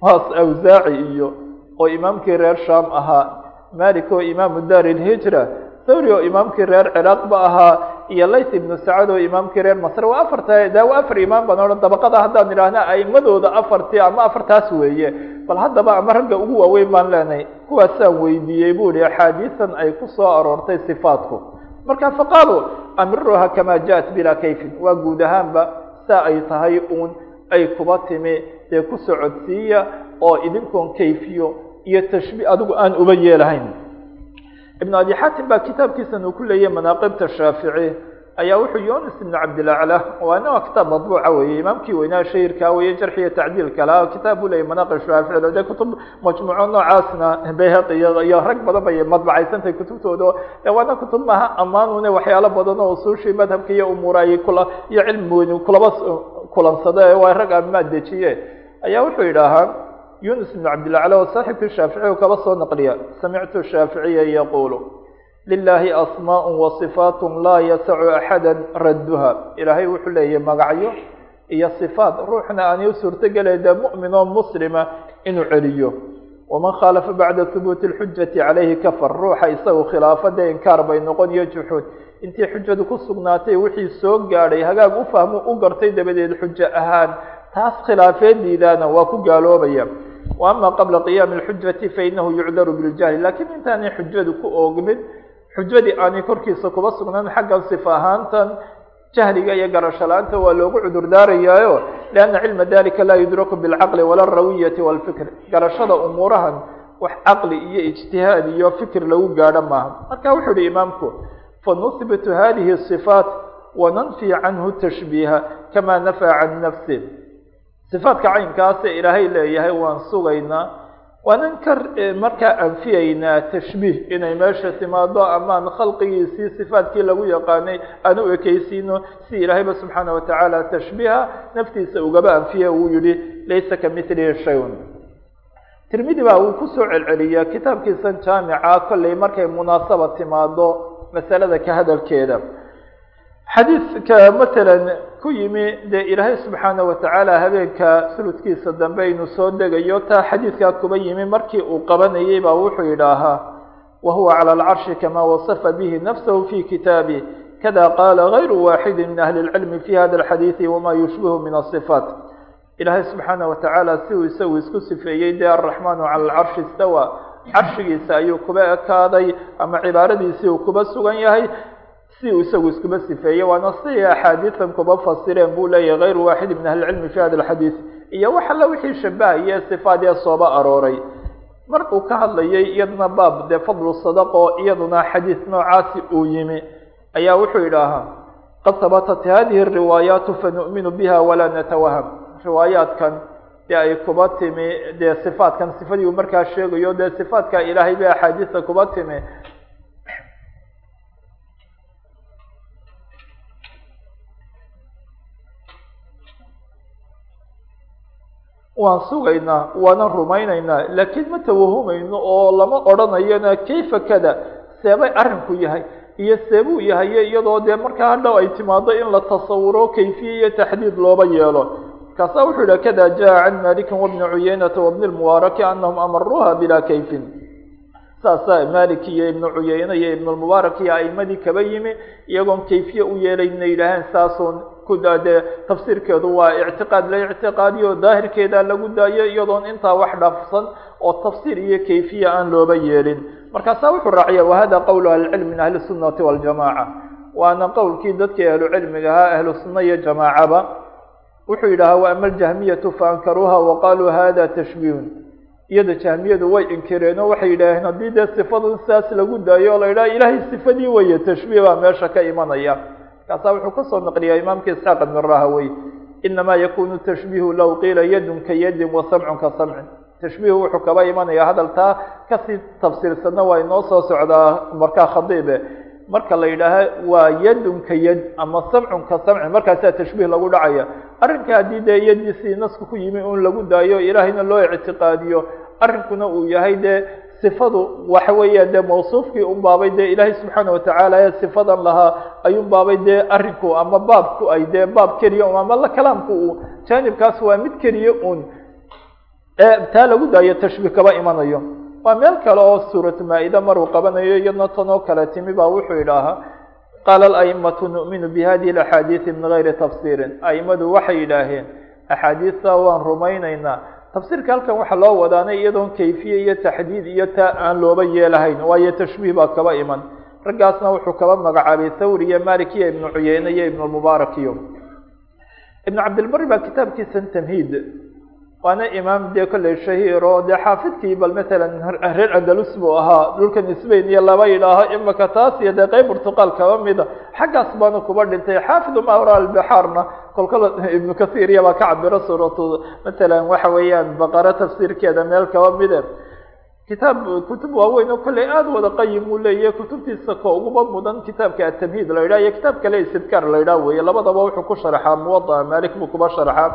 waas awsaaci iyo oo imaamkii reer sham ahaa malik oo imaamu dar الhijrة thawri oo imaamkii reer ciraaq ba ahaa iyo lays ibnu sacad oo imaamkii reer masr waa afarta da waa afar imaam baan odhan dabaqada haddaan idhaahna aimadooda afartii ama afartaas weeye. Bal haddaba ama ragga ugu waaweyn baan leenahay kuwaasaan weydiiyey buu ihi axaadiisan ay ku soo aroortay sifaatku. Marka faqaaluu amiruha kamaa jaءat bilaa kayfin. Waa guud ahaanba saa ay tahay uun ay kuba timi dee ku socodsiiya oo idinkuon kayfiyo iyo tashbi adigu aan uba yeelahayn ibn abi xatim baa kitaabkiisan uu ku leeyahy manaaqibta shaafici ayaa wuxuu yunis ibn cabdilacla waa kitaab madbuuca weeye imaamkii weynaa shahirkaa weye jarxiya tacdiilka laha kitaab buu leeyay manaaqib shaafici. De kutub majmuuco noocaasna bayhaqi iyo rag badan bay madbacaysantahay kutubtooda. Waana kutub maha ammaanune waxyaalo badan oo usuushii madhabka iyo umuura ay kula iyo cilmi weyn kulaba kulansada waa rag amaad dejiye ayaa wuxuu yidhaahaa yunus ibn cabdillah cala o saaxibkii shaaficigu kaba soo naqliya samictu shaaficiya yaquulu lilaahi asmaau wa sifaatun laa yasacu axada radduha ilaahay wuxuu leeyahy magacyo iyo sifaat ruuxna aanay u suurtogelayn dee mu'min oo muslima inuu celiyo waman khaalafa bacda thubuuti lxujati calayhi kafar ruuxa isagu khilaafada inkaar bay noqon iyo juxuud intii xujadu ku sugnaatay wixii soo gaadhay hagaag u fahmo u gartay dabadeed xuja ahaan taas khilaafeediidaana waa ku gaaloobaya ama qabla qiyaami اlxujati fainahu yucdaru biljahli lakiin intaanay xujadu ku oogmin xujadii aanay korkiisa kuba sugnaan xaggan sifa ahaantan jahliga iyo garasho la'aanta waa loogu cudur daarayaayo lianna cilma dalika laa yudraku bilcaqli wala alrawiyati walfikr garashada umuurahan wax caqli iyo ijtihaad iyo fikr lagu gaadho maaha marka wuxuu ihi imaamku fanuhbitu hadihi صifaat wananfi canhu tashbiiha kama nafaa can nafsi صifaatka caynkaase ilaahay leeyahay waan sugaynaa. Waanan ka markaa anfiyaynaa tashbiih inay meesha timaado amaan khalqigiisii sifaadkii lagu yaqaanay aan u ekeysiino si ilaahayba subxaana watacaala tashbiiha naftiisa ugaba anfiya uu yihi laysa kamilihi shayun. Tirmidi baa uu ku soo celceliyaa kitaabkiisan jaamica kollay markay munaasaba timaado masalada ka hadalkeeda xadiidka matalan ku yimi dee ilaahay subxaana watacaala habeenka suludkiisa dambe aynu soo degayo taa xadiidkaa kuba yimi markii uu qabanayay baa wuxuu yidhaahaa wa huwa cala alcarshi kama wasafa bihi nafsahu fi kitaabi kada qaala gayru waaxidi min ahli اlcilmi fi hada alxadiidi wama yushbihu min asifaat ilaahay subxaana watacaala si uu isagu isku sifeeyey dee araxmaanu cala alcarshi istawa carshigiisa ayuu kuba ekaaday ama cibaaradiisii uu kuba sugan yahay si uu isagu iskuba sifeeyey waana si axaadiisan kuba fasireen buu leeyahay. Gayru waaxidi min ahli cilmi fi hada alxadiid iyo wax alla wixii shabahaye sifaad ee sooba arooray. Markuu ka hadlayay iyaduna baab dee fadlu sadaqo iyaduna xadiid noocaasi uu yimi. Ayaa wuxuu yidhaahaa qad habatat hadihi riwaayaatu fanu'minu biha walaa natawaham. Riwaayaadkan dee ay kuba timi dee sifaadkan sifadii uu markaa sheegayo dee sifaadka ilaahay bay axaadiista kuba timi waan sugaynaa waana rumaynaynaa laakiin ma tawahumayno oo lama odhanayona kayfa kada seebay arrinku yahay iyo seebuu yahaye iyadoo dee markaa hadhow ay timaado in la tasawuro kayfiye iyo taxdiid looba yeelo. Markaasaa wuxuu yihi kada jaa can malikin wabni cuyeynata wabni lmubaaraki anahum amaruuha bilaa kayfin. Saasaa malik iyo ibnu cuyeyne iyo ibnulmubaarak iyo aimadii kaba yimi iyagoon kayfiye u yeelayna yidhaaheen saasoon dee tafsiirkeedu waa ictiqaad la ictiqaadiyo daahirkeeda lagu daayo iyadoon intaa wax dhaafsan oo tafsiir iyo kayfiya aan looba yeelin. Markaasaa wuxuu raaciya wahada qowlu ahlicilm min ahli sunnati waljamaca waana qowlkii dadkii ahlu cilmiga ahaa ahlu sunna iyo jamaacaba. Wuxuu yidhahaa waama aljahmiyatu faankaruuha waqaaluu hada tashbiihun iyada jahmiyadu way inkireenoo waxay yidhaaheen haddii dee sifadu sidaas lagu daayo o la yidhaha ilaahay sifadii weeye tashbiih baa meesha ka imanaya markaasaa wuxuu ka soo naqliyaa imaamka isxaaq ibn rahawey inamaa yakunu tashbiihu low qiila yadun ka yadin wa samcun ka samcin. Tashbiihu wuxuu kaba imanaya hadaltaa ka sii tafsiirsanna waa inoo soo socdaa markaa khadiibe. Marka la yidhaaha waa yadun ka yad ama samcun ka samcin markaasaa tashbiih lagu dhacaya. Arrinka haddii dee yadiisii nasku ku yimi un lagu daayo ilaahayna loo ictiqaadiyo. Arrinkuna uu yahay dee sifadu waxa weeyaan dee mawsuufkii un baabay dee ilaahay subxaana watacaala ee sifadan lahaa ayuun baabay dee arrinku ama baabku ay dee baab keliya un ama kalaamku uu jaanibkaas waa mid keliya ee taa lagu daayo tashbiih kaba imanayo. Waa meel kale oo suuratu maa-ida maruu qabanayo iyadna tan oo kale timi baa wuxuu yidhaahaa qaala alaimatu nu'minu bihadihi alaxaadiidi min gayri tafsiirin. Aimadu waxay yidhaaheen axaadiista waan rumaynaynaa tafsiirka halkan waxaa loo wadaanay iyadoon kayfiye iyo taxdiid iyo taa aan looba yeelahayn waayo tashbiih baa kaba iman. Raggaasna wuxuu kaba magacaabay thawri iyo malik iyo ibnu cuyeyne iyo ibnulmubaarak iyo ibnu cabdilbari baa kitaabkiisan tamhiid waana imaam dee kolley shahiir oo dee xaafidkii bal matalan reer andalus buu ahaa dhulkan sbain iyo laba yidhaaho imaka taas iyo dee qeyb burtuqaal kaba mida xaggaas baanu kuba dhintay xaafid mawra albixaarna kolkala ibnu kathiir iyabaa ka cabiro suuratu matalan waxa weeyaan baqaro tafsiirkeeda meel kaba mide kitaab kutub waaweyn oo kolley aada wada qayim uu leeyahy kutubtiisa ka uguba mudan kitaabka atamhiid la yidhah iyo kitaab kale istidkaar la yidhah weeye labadaba wuxuu ku sharxaa muwada malik buu kuba sharxaa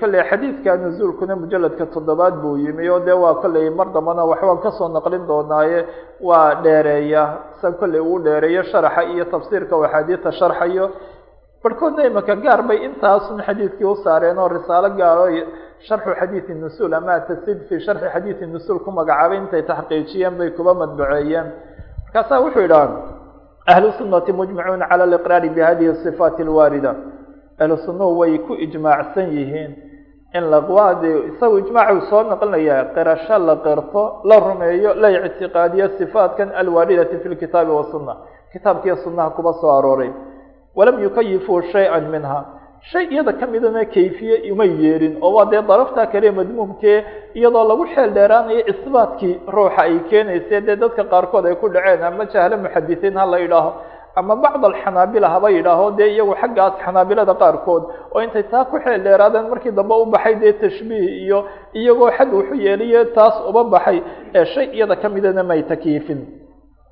kolley xadiidka nuzuulkuna mujaladka toddobaad buu yimi oo dee waa kolley mar dambana waxbaan ka soo naqlin doonaaye waa dheereeya. San kolley uu dheereeyo sharaxa iyo tafsiirka oo axaadiista sharxayo. Barhkoodna imaka gaar bay intaasun xadiidkii u saareen oo risaalo gaaro sharxu xadiidi nusuul ama atasid fi sharxi xadiidi nusuul ku magacaabay intay taxqiijiyeen bay kuba madbaceeyeen markaasaa wuxuu yidhaha ahlu sunati mujmacuuna cala aliqraari bihadihi sifaati alwaarida ahlu sunnuhu way ku ijmaacsan yihiin in laqwaade isagu ijmaaca uu soo noqonaya qirasho la qirto la rumeeyo la ictiqaadiyo sifaatkan alwaaridati fi lkitaabi wasunna kitaabkiiyo sunnaha kuba soo arooray. Walam yukayifuu shay-an minha. Shay iyada ka midana kayfiye umay yeelin oo waa dee daraftaa kale madmuumkee iyadoo lagu xeel dheeraanayo isbaatkii ruuxa ay keenayse dee dadka qaarkood ay ku dhaceen ama jahlo muxadisiin ha la yidhaaho ama bacd alxanaabila haba yidhaaho dee iyagu xaggaas xanaabilada qaarkood oo intay taa ku xeel dheeraadeen markii dambe u baxay dee tashbiih iyo iyagoo xad wuxu yeeliye taas uba baxay ee shay iyada ka midana may takyiifin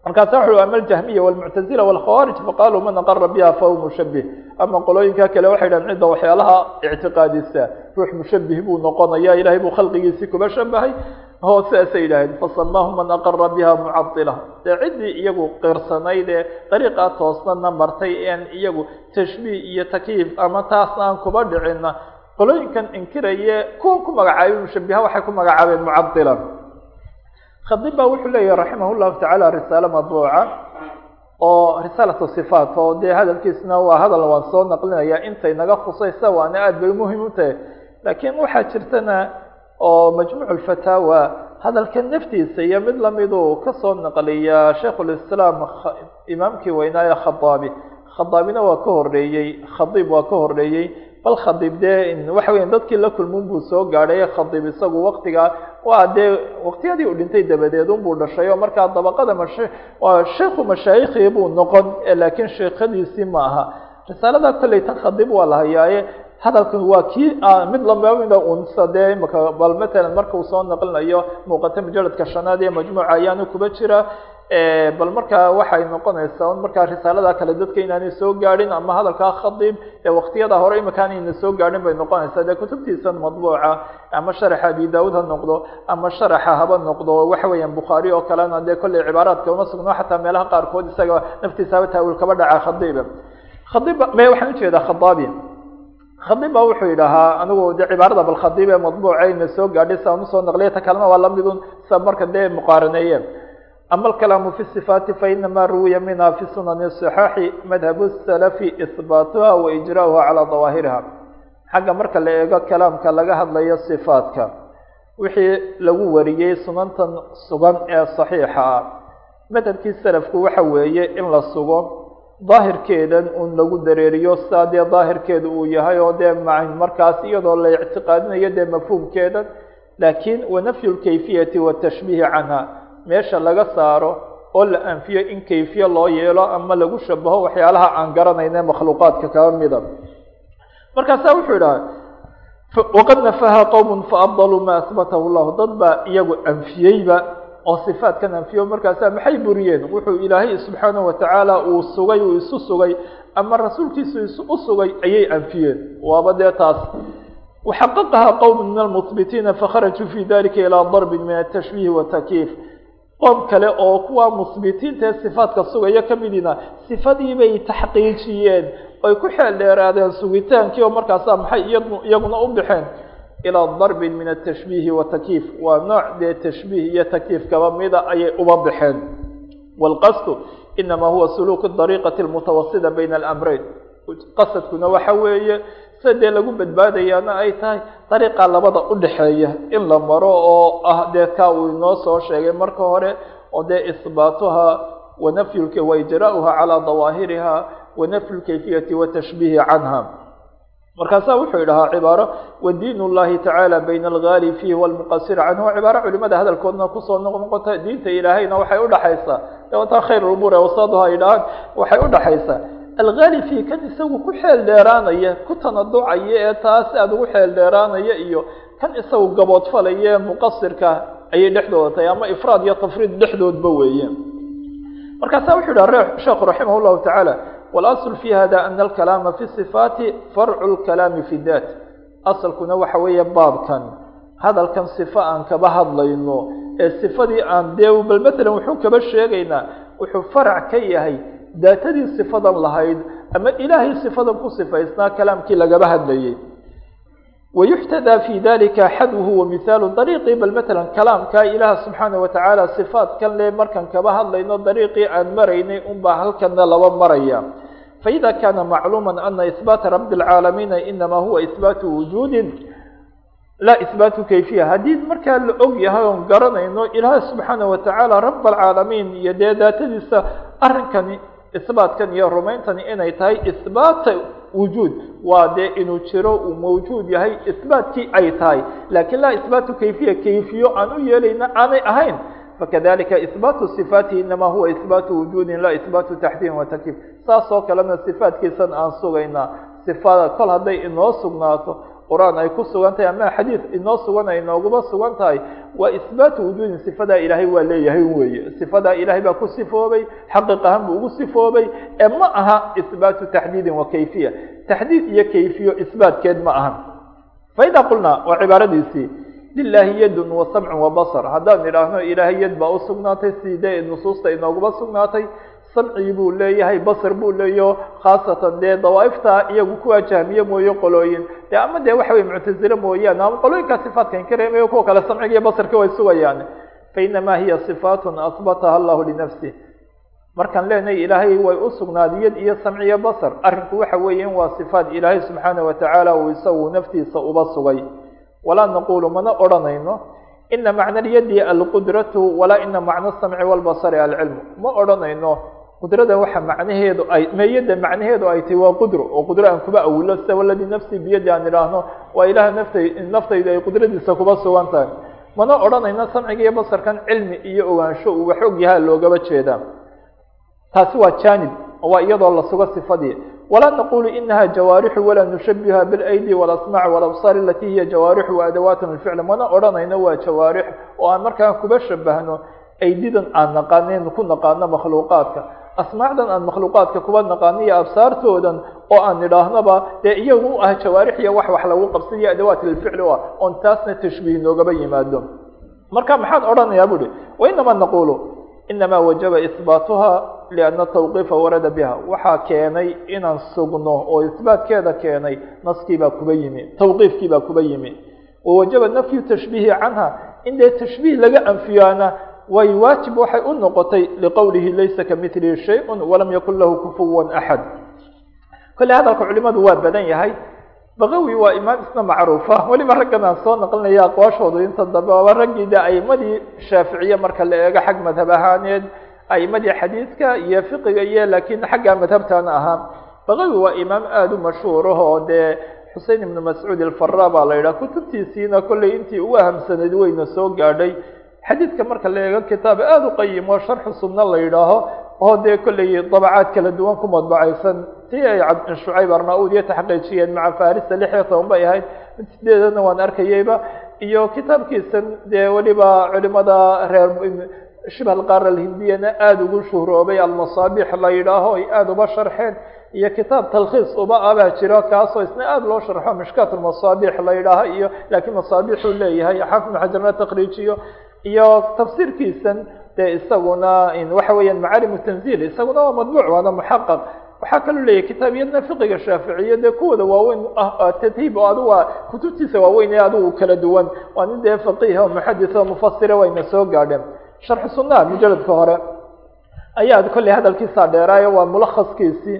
markaasa wuxu ama aljahmiya walmuctazila walkhawaarij faqaaluu man aqara biha fahuwa mushabih ama qolooyinka kale waxay dhahan cidda waxyaalaha ictiqaadisa ruux mushabih buu noqonaya ilahay buu khalqigiisii kuba shabahay ho sidaasay yidhaaheen fasamaahu man aqara biha mucadila dee ciddii iyagu qirsanayd ee dariiqaa toosnana martay en iyagu tashbiih iyo takyiif ama taas aan kuba dhicina qolooyinkan inkiraye kuwan ku magacaabay mushabiha waxay ku magacaabeen mucadila khadib baa wuxuu leeyahi raximah llahu tacaala risaalo madbuuca oo risaalatu sifaat oo dee hadalkiisna waa hadal waan soo naqlinaya intay naga khusaysa waana aada bay muhiim u tahay. Laakiin waxaa jirtana oo majmuuc lfataawa hadalka naftiisa iyo mid lamiduu ka soo naqliya shaikh lislaam imaamkii weynaaye khadaabi khadaabina waa ka horeeyey khadiib waa ka horeeyey bal khadiib dee waxa weya dadkii la kulmun buu soo gaadhay khadiib isagu waktigaa waa dee waktiyadii uu dhintay dabadeed unbuu dhashay oo markaa dabaqada mash waa sheikhu mashaayikhi buu noqon laakiin sheekhadiisii ma aha. Risaalada kolley tan khadiib waa la hayaaye hadalkan waa kii mid lamamida unsa dee imaka bal matalan marka uu soo naqlinayo muuqata mujaladka shanaad ee majmuuca ayaanu kuba jira. Bal markaa waxay noqonaysaa un markaa risaalada kale dadka inaanay soo gaadhin ama hadalkaa khadiib ee waktiyada hore imika aanayna soo gaadhin bay noqonaysaa. Dee kutubtiisa madbuuca ama sharaxa abi daawud ha noqdo ama sharaxa haba noqdo waxa weeyaan bukhaari oo kalena dee kolley cibaaraadka uma sugno xataa meelaha qaarkood isaga naftiisa haba taawil kaba dhaca khadiib khadiib me waxaan u jeedaa khadaabi khadiib ba wuxuu yidhahaa anigu de cibaarada bal ee madbuucayna soo gaadhay saan u soo naqliya ta kalena waa lamidun sa marka dee muqaaraneeye ama alkalaamu fi sifaati fainama ruwiya minha fi sunani صaxaaxi madhab salafi ihbaatuha wa ijra'uha calaa dawaahiriha. Xagga marka la eego kalaamka laga hadlayo sifaatka wixii lagu wariyey sunantan sugan ee saxiixa ah madhabkii salafku waxa weeye in la sugo daahirkeedan un lagu dareeriyo sidaa dee daahirkeeda uu yahay oo dee markaas iyadoo la ictiqaadinayo dee mafhuumkeeda laakiin wanafyu lkayfiyati watashbiihi canha meesha laga saaro oo la anfiyo in kayfiye loo yeelo ama lagu shabaho waxyaalaha aan garanayne makhluuqaadka kaba mida. Markaasaa wuxuu idhaha waqad nafaha qowm faafdaluu ma asbatahu llahu dad baa iyagu anfiyeyba oo sifaatkan anfiyo markaasa maxay buriyeen? Wuxuu ilaahay subxaanahu watacaala uu sugay uu isu sugay ama rasuulkiisu isu u sugay ayay anfiyeen. Waaba dee taas. Waxaqaqaha qowm min almuhbitiina fakharajuu fi dalika ilaa darbin min atashbiihi watakyiif qoom kale oo kuwa muhbitiinta ee sifaatka sugaya ka midina sifadii bay taxqiijiyeen oy ku xeel dheeraadeen sugitaankii oo markaasa maxay iyaguna u baxeen ilaa darbin min atashbiihi watakyiif waa nooc dee tashbiih iyo takyiif kaba mida ayay uba baxeen. Wاlqasdu inama huwa suluuku dariiqati اlmutawasida bayna alamreyn qasadkuna waxa weeye sida dee lagu badbaadayaana ay tahay? Dariiqa labada udhaxeeya in la maro oo ah dee kaa uu inoo soo sheegay marka hore oo dee isbaatuha wanafyu waijra'uha calaa dawaahiriha wanafyu lkayfiyati watashbiihi canha markaasaa wuxuu idhahaa cibaaro. Wadiin اllahi tacaala bayna algaali fiihi wاlmuqasir canhu. Cibaaro culimada hadalkoodna ku soo noqnoqota. Diinta ilaahayna waxay udhaxaysaa taa khayr umuur ee wasaduha ay dhahaan waxay udhaxaysaa algaali fiihi kan isagu ku xeel dheeraanaya ku tanaducaya ee taas aada ugu xeel dheeraanaya iyo kan isagu gaboodfalaya ee muqasirka ayay dhexdooda tahay ama ifraad iyo tafriid dhexdoodba weeye markaasaa wuxuu idhaha sheekhu raximah llahu tacaala wاlأصl fi hada ana alkalaama fi صifaati farcu اlkalaami fi dat asalkuna waxa weeye baabkan hadalkan صifo aan kaba hadlayno ee sifadii aan dee bal matalan wuxuu kaba sheegaynaa wuxuu farac ka yahay daatadii sifadan lahayd ama ilaahay sifadan ku sifaysnaa kalaamkii lagaba hadlayay wayuxtadaa fi dalika xadwhu wamihaalu dariiqii bal matalan kalaamka ilaah subxaana watacaala sifaatkan le markan kaba hadlayno dariiqii aan maraynay unbaa halkana laba maraya faida kana macluuma ana ihbaata rabi اlcaalamiina inama huwa ihbaatu wujuudin laa ihbaatu kayfiya haddii markaa la og yahay oon garanayno ilaah subxaana watacaala rab alcaalamiin iyo dee daatadiisa arrinkani isbaatkan iyo rumayntani inay tahay isbaata wujuud waa dee inuu jiro uu mawjuud yahay isbaatkii ay tahay laakiin laa isbaatu kayfiya kayfiyo aan u yeelayna aanay ahayn fakadalika isbaatu sifaatihi inama huwa isbaatu wujuudin laa isbaatu taxdiin wa takyiif saas kalena sifaatkiisan aan sugaynaa sifada kol hadday inoo sugnaato qur'aan ay ku sugan tahay ama xadiid inoo sugan ay inooguma sugan tahay waa isbaatu wujuudin sifadaa ilaahay waa leeyahay weeye sifadaa ilaahay baa ku sifoobay xaqiiq ahaan buu ugu sifoobay ee ma aha isbaatu taxdiidin wa kayfiya taxdiid iyo kayfiyo isbaatkeed ma aha faida qulnaa waa cibaaradiisii lilahi yadun wa samcun wa basar. Haddaan idhaahno ilaahay yad baa usugnaatay sidee nusuusta inooguma sugnaatay. Samcii buu leeyahay basar buu leeyaho khaasatan dee dawaaifta iyagu kuwaa jahmiye mooye qolooyin. De ama dee waxa wey muctazile mooyaane ama qolooyinkaa sifaatkan kareemayo kuwa kale samciga iyo basarka way sugayaan fainamaa hiya sifaatun asbataha allahu linafsih markaan leenahay ilaahay way usugnaaday yad iyo samciyo basar. Arrinku waxa weeya waa sifaat ilaahay subxaana watacaala uu isagu naftiisa uba sugay walaa naqulu mana odhanayno ina macna lyadi alqudratu walaa ina macna asamci walbasari alcilmu ma odhanayno qudrada waxa macnaheedu ay meeyada macnaheedu ay tahy waa qudro oo qudro aan kuba awilo sida waladii nafsi biyadi aan idhaahno waa ilaah naftay naftaydu ay qudradiisa kuba sugan tahay mana odhanayno samciga basarkan cilmi iyo ogaansho uu wax yahaa loogaba jeedaa taasi waa janib waa iyadoo la sugo sifadii walaa naqulu inaha jawaarixu walaa nushabiha bilaydi walasmaac walabsaar alati hiya jawaarixu waadawaat lficl mana odhanayno waa jawaarix oo aan markaa kuba shabahno aydidan aan naqanin ku naqaano makhluuqaadka asmaacdan aan makhluuqaadka kuba naqaano iyo absaartoodan oo aan idhaahnaba dee iyagu u ah jawaarix iyo wax wax lagu qabsaiyo adawaat lilficl u ah oon taasna tashbiih noogaba yimaado marka maxaan odhanayaa buhi wainama naqulu inama wajaba isbaatuha lianna tawqiifa warada biha waxaa keenay inaan sugno oo isbaatkeeda keenay naskiibaa kuba yimi tawqiifkiibaa kuba yimi wawajaba nafyu tashbiihi canha in dee tashbiih laga anfiyaana way waajib waxay u noqotay liqowlihi laysa kamilihi shayء walam yakun lahu kufuwan axad kolle hadalka culimadu waa badan yahay bakawi waa imaam isna macruufa. Weliba raggan aan soo naqlinaya aqwaashooda inta dambe waaba raggii de aimadii shaaficiye marka la eego xag madhab ahaaneed aimadii xadiidka iyo fiqiga iyo laakiin xagga madhabtana ahaa bakawi waa imaam aada u mashhuur ah oo dee xusein ibnu mascuud alfara baa la yidhaha kutubtiisiina kolley intii ugu ahamsanayd weyna soo gaadhay. Xadiidka marka la eego kitaab aada u qayim oo sharxu sunna la yidhaaho oo dee kolley dabacaad kala duwan ku madbacaysan tii ay shucayb arnauud iyo taxqiijiyeen maca farisa lix iyo toban bay ahayd. Mid sideedana waan arkayeyba. Iyo kitaabkiisan dee weliba culimada reer shibh alqaara alhindiyana aada ugu shuhroobay almasaabix la yidhaaho ay aada uba sharxeen. Iyo kitaab talkhiis uba abaa jiro kaasoo isna aada loo sharxo mishkaat almasaabix la yidhaaho iyo laakiin masaabixuu leeyahay xaafid ibn xajarna taqriijiyo iyo tafsiirkiisan dee isaguna waxa weeyaan macaalimu tanzil isaguna waa madbuuc waana muxaqaq waxaa kaloo leeyahay kitaabiyadna fiqiga shaaficiya dee kuwooda waaweyn ah tadhiib oo adigu waa kutubtiisa waaweyn ee adigu kala duwan waa nin dee faqiih oo muxadis oo mufasira wayna soo gaadheen sharxu sunnaha mujaladka hore ayaa kolley hadalkiisaa dheeraayo waa mulakhaskiisii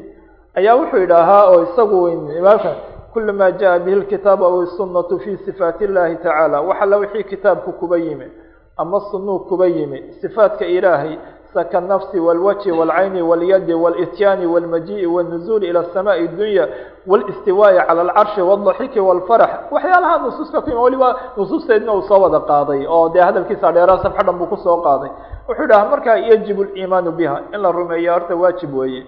ayaa wuxuu idhaahaa oo isagu imaamka kula ma jaءa bihi اlkitaab aw الsunaةu fi sifaat اllahi tacaala wax alla wixii kitaabku kuba yimi ama sunuu kuba yimi صifaatka ilaahay saka nafsi wاlwajhi wاlcayni wاlyadi wاlityaani wاlmajiءi wالnuzuul ilى الsamaء الdunya wاlistiwaaءi calى اlcarshi wاlضaxiki wاlfarax waxyaalaha nusuusta ku waliba nusuusteedna uu soo wada qaaday oo dee hadalkiisa dheeraa safxa dhan buu kusoo qaaday wuxuu dhaha markaa yajib اliimaanu biha in la rumeeya horta waajib weeye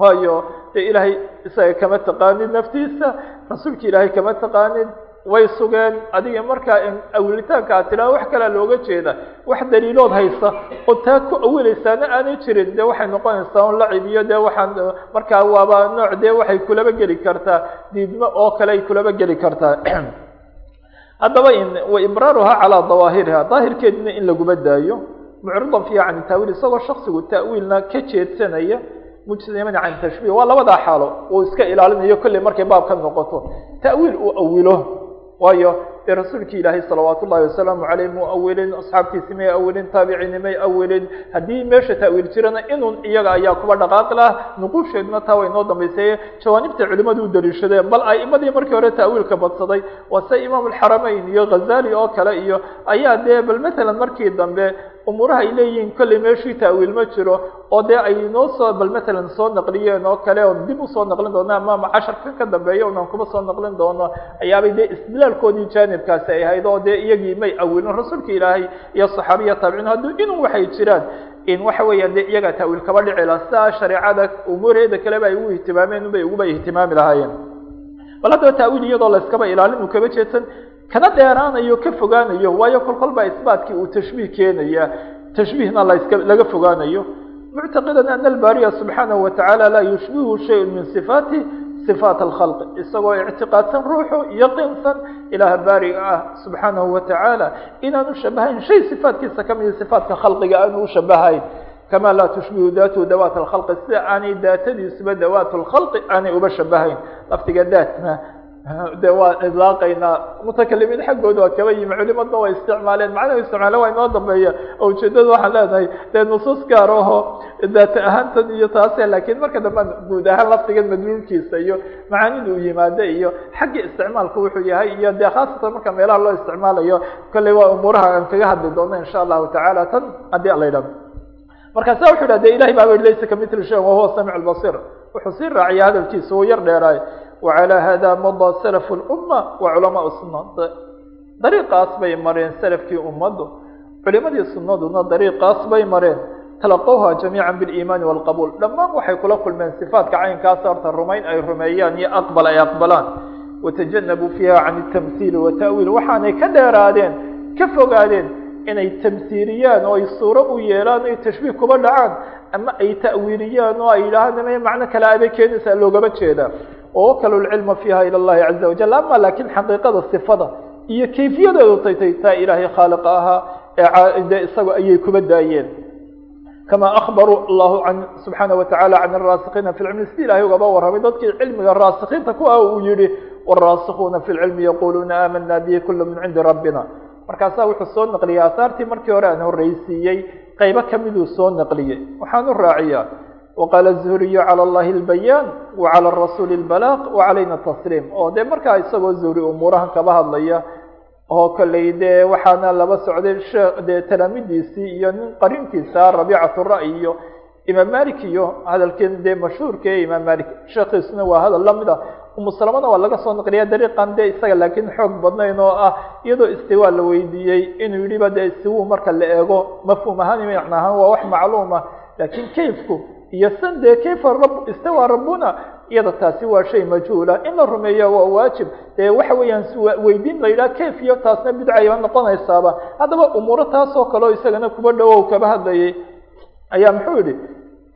waayo dee ilaahay isaga kama taqaanid naftiisa rasuulka ilaahay kama taqaanid way sugeen adiga markaa awilitaanka aad tidhaha wax kalea looga jeeda wax daliilood haysa oo taa ku awileysaana aanay jirin dee waxay noqonaysaa un lacib iyo dee waxaan markaa waaba nooc dee waxay kulaba geli kartaa diidmo oo kale ay kulaba geli kartaa. Haddaba wa ibraaruha calaa dawaahiriha daahirkeedina in laguma daayo mucridan fiiha can taawiil isagoo shaksigu ta'wiilna ka jeedsanaya mujtaniman can tashbiih waa labadaa xaalo uu iska ilaalinayo kolley markay baab ka noqoto ta'wiil uu awilo waayo dee rasuulki ilaahay salawaat ullahi wasalaamu caleyh muu awilin asxaabtiisi may awilin taabiciini may awilin haddii meesha taawiil jirana inun iyaga ayaa kuba dhaqaaqi lah nuquusheeduna taa way noo dambaysaye jawaanibta culimadu u daliishadeen bal aimadii markii hore taawiilka badsaday waa se imaam alxaramayn iyo ghazali oo kale iyo ayaa dee bal matalan markii dambe umuuraha ay leeyihiin kolley meeshii taawiil ma jiro oo dee ay noo soo bal matalan soo naqliyeen oo kale oon dib u soo naqlin doono ama casharkan ka dambeeya unaan kuma soo naqlin doono ayaabay dee istidlaalkoodii jaanibkaasi ay ahayd oo dee iyagii may awilin rasuulka ilaahay iyo saxaabiya taabiciin hadduu inuu waxay jiraan in waxa weeyaan dee iyagaa taawiil kaba dhici laha sidaa shareecada umuuraheeda kaleba ay ugu ihtimaameen ubay uguba ihtimaami lahaayeen. Bal haddaba taawiil iyadoo layskaba ilaalin uu kaba jeedsan kana dheeraanayo ka fogaanayo waayo kol kolba isbaatkii uu tashbiih keenaya tashbiihna laska laga fogaanayo. Muctaqidan ana albaariya subxaanahu watacaala laa yushbihu shayun min sifaati sifaat alkhalqi isagoo ictiqaadsan ruuxu yaqiinsan ilaah baariga ah subxaanahu watacaala inaanu shabahayn shay sifaatkiisa ka mida sifaatka khalqiga aanu u shabahayn kama laa tushbihu daatuhu dawaat alkhalqi sida aanay daatadiisuba dawaat lkhalqi aanay uba shabahayn laftiga daatna de waa idlaaqaynaa. Mutakalimiin xaggooda waa kaba yimi culimadna way isticmaaleen. Macnaha isticmaalen waa inoo dambeeya. Oo ujeedada waxaan leenahay dee nusuus gaar aho daata ahaantan iyo taase laakiin marka dambe guud ahaan laftigan madluulkiisa iyo macaanida uu yimaado iyo xagga isticmaalka wuxuu yahay iyo dee khaasatan marka meelaha loo isticmaalayo kolley waa umuuraha aan kaga hadli doono insha allahu tacaala. Tan haddii ala yidhahdo markaasa wuxu yidhah de ilahay baa laysa kamithli shayin wahuwa samic lbasir wuxuu sii raaciya hadalkiisa uu yar dheeraay وعلى hda mضى سلف الأمة وcلماء السuنة dريqaas bay mareen سلفkii umadu culimadii sunaduna dريqaas bay mareen تلqوha جaميعا بالإيمان والqبول dhamaan waxay kula kulmeen صفاaتka caynkaas horta rumayn ay rumeeyaan iyo أqبل ay أqبlaan وتجنبوا فيha عن التمثيل وتأويل waxaanay ka dheeraadeen ka fogaadeen inay تمثيiliyaan oo ay suuro u yeelaan ay تشhبيه kuba dhacaan ama ay تأwiiliyaan oo ay yidhaahaan macno kale abay keenaysaa loogama jeedaa wwaklu lcilma fiiha ilى اllahi caza wajal ama lakin xaqiiqada sifada iyo kayfiyadeedu taytay taa ilaahay khaaliqa ahaa ee de isaga ayay kuba daayeen kama akbaruu allahu an subxaana wataعala can الraasikiina fi lcilmi sida ilahay ugaba warramay dadkii cilmiga raasikiinta ku ah uu yihi wالraasikuuna fi lcilmi yaquluuna aamana bihi kula min cindi rabbina markaasaa wuxuu soo naqliyey aahaartii markii hore aan horreysiiyey qaybo kamiduu soo naqliyey waxaan u raaciyaa وqال الزهriي عlى الlahi الbayاn وعlى الرasuل البلاq وعalayna التsليم oo de markaa isagoo zuhri umuurahan kaba hadlaya oo kolley de waxaana laba socday de talaamidiisii iyo nin qarinkiisa رabيcaة الra'ي iyo imaam malik iyo hadalkeen de mashhuurka ee imaam malik sheekiisuna waa hadal lamid ah umusalamana waa laga soo naqliya dariiqan de isaga laakiin xoog badnayn oo ah iyadoo istiwaa la weydiiyey inuu yihiba de istiwu marka la eego mafhuum ahaan macna ahaan waa wax macluuma lakin kayfku iyo san dee kayfa rab istawa rabbuna? Iyada taasi waa shay majhuula. In la rumeeya waa waajib. Dee waxa weeyaan weydiin la yidhaha kayf iyo taasna bidcayba noqonaysaaba. Haddaba umuuro taas oo kaleo isagana kuba dhowow kaba hadlayay. Ayaa muxuu yihi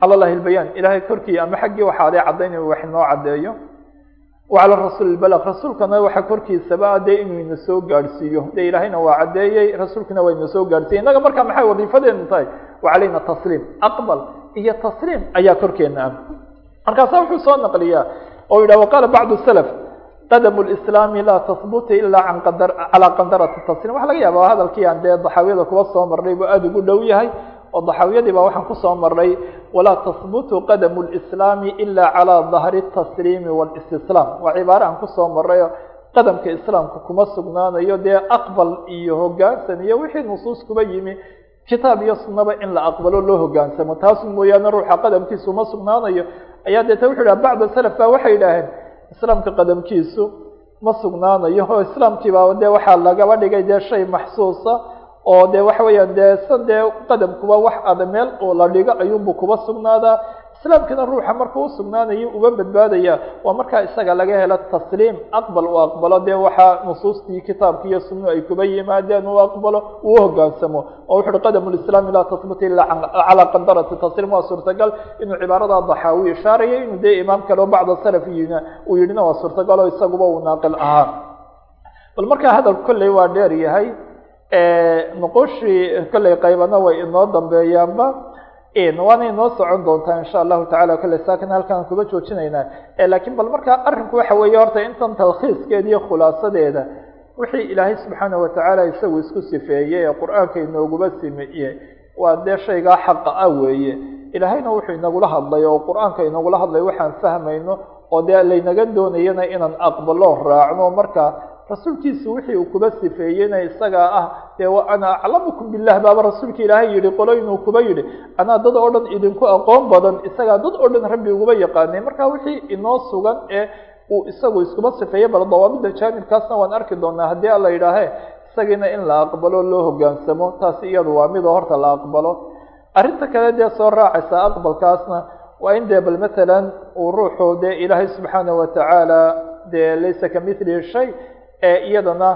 cala llahi lbayaan ilahay korkii ama xaggii waxaa aday caddayn wax inoo caddeeyo. Wacala rasuuli balaq rasuulkana waxa korkiisaba dee inuu ina soo gaadhsiiyo. De ilaahayna waa caddeeyey rasuulkuna waa ina soo gaadhsiiyey. Innaga markaa maxay wadiifadeenu tahay? Wacalayna tasliim. Aqbal iyo tasliim ayaa korkeena ah. Markaasa wuxuu soo naqliyaa oo yidhah waqaala bacdu salaf qadamu lislaami laa tahbuta ila an qadar calaa qandarati tasliim waxa laga yaaba hadalkii aan dee daxaawiyada kuba soo marnay buu aada ugu dhow yahay oo daxaawiyadii baa waxaan ku soo marnay walaa tahbutu qadamu lislaami ila calaa dahri tasliimi walistislaam waa cibaare aan ku soo marnayo qadamka islaamka kuma sugnaanayo dee aqbal iyo hogaansan iyo wixii nusuus kuba yimi kitaab iyo sunaba in la aqbalo loo hogaansamo. Taas mooyaane ruuxa qadamkiisu ma sugnaanayo. Ayaa deeta wuxu yidhah bacda salaf ba waxay yidhaaheen islaamka qadamkiisu ma sugnaanayo. Oo islaamkiiba de waxaa lagaba dhigay dee shay maxsuusa oo de waxa weeyaan dee dee qadamkuba wax ada meel oo la dhigo ayuunbu kuba sugnaadaa islaamkiina ruuxa markuu usugnaanayo uba badbaadaya waa markaa isaga laga helo tasliim. Aqbal uu aqbalo dee waxaa nusuustii kitaabki iyo sunnu ay kuba yimaadeen uu aqbalo uu hogaansamo. Oo wuxu uhi qadam lislaami laa tahbuta ila calaa qandarati tasliim. Waa suurtagal inuu cibaarada daxaawi ishaaraya inuu dee imaam kale oo bacda salaf yina uu yidhina waa suurtagal oo isaguba uu naaqil ahaa. Bal markaa hadal kolley waa dheer yahay nuqushii kolley qaybana way inoo dambeeyaanba waana inoo socon doontaa insha allahu tacala kolley saakin halkaan kuba joojinaynaa. Lakiin bal markaa arrinku waxa weeye horta intan talkhiiskeeda iyo khulaasadeeda wixii ilaahay subxaana watacaala isagu isku sifeeyey ee qur'aanka inooguba simeeye waa dee shaygaa xaqa ah weeye. Ilaahayna wuxuu inagula hadlay oo qur'aanka inagula hadlay waxaan fahmayno oo dee laynaga doonayana inaan aqbalo raacno marka rasuulkiisu wixii uu kuba sifeeyeyna isagaa ah dee ana aclamukum billah baaba rasuulka ilaahay yihi qoloynuu kuba yidhi anaa dad oo dhan idinku aqoon badan isagaa dad oo dhan rabbi uguba yaqaanay. Marka wixii inoo sugan ee uu isagu iskuba sifeeyey bal dawaabida jaanibkaasna waan arki doonaa haddii alla yidhaahe isagiina in la aqbalo loo hogaansamo taasi iyadu waa midoo horta la aqbalo. Arrinta kale dee soo raacaysa aqbalkaasna waa in dee bal matalan uu ruuxu dee ilaahay subxaana watacaala dee laysa kamithlihi shay ee iyadana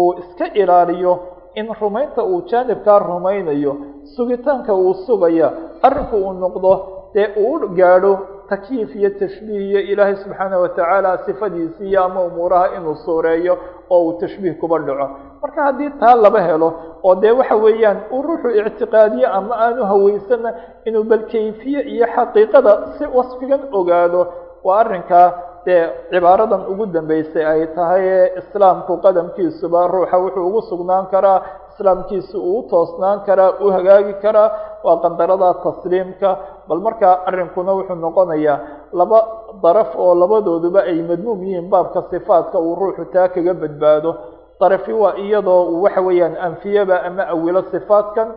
uu iska ilaaliyo in rumaynta uu jaanibkaa rumaynayo sugitaanka uu sugaya arrinku uu noqdo dee uu gaadho takyiif iyo tashbiih iyo ilaahay subxaana watacaala sifadiisi iyo ama umuuraha inuu suureeyo oo uu tashbiih kuba dhaco. Marka haddii taa laba helo oo dee waxa weeyaan uu ruuxu ictiqaadiye ama aanu haweysana inuu bal kayfiye iyo xaqiiqada si wasfigan ogaado waa arrinkaa dee cibaaradan ugu dambeysay ay tahay ee islaamku qadamkiisuba ruuxa wuxuu ugu sugnaan karaa islaamkiisu uu toosnaan karaa u hagaagi karaa waa qandarada tasliimka. Bal markaa arrinkuna wuxuu noqonayaa laba daraf oo labadooduba ay madmuum yihiin baabka sifaadka uu ruuxu taa kaga badbaado. Darafi waa iyadoo uu waxa weeyaan anfiyaba ama awilo sifaadkan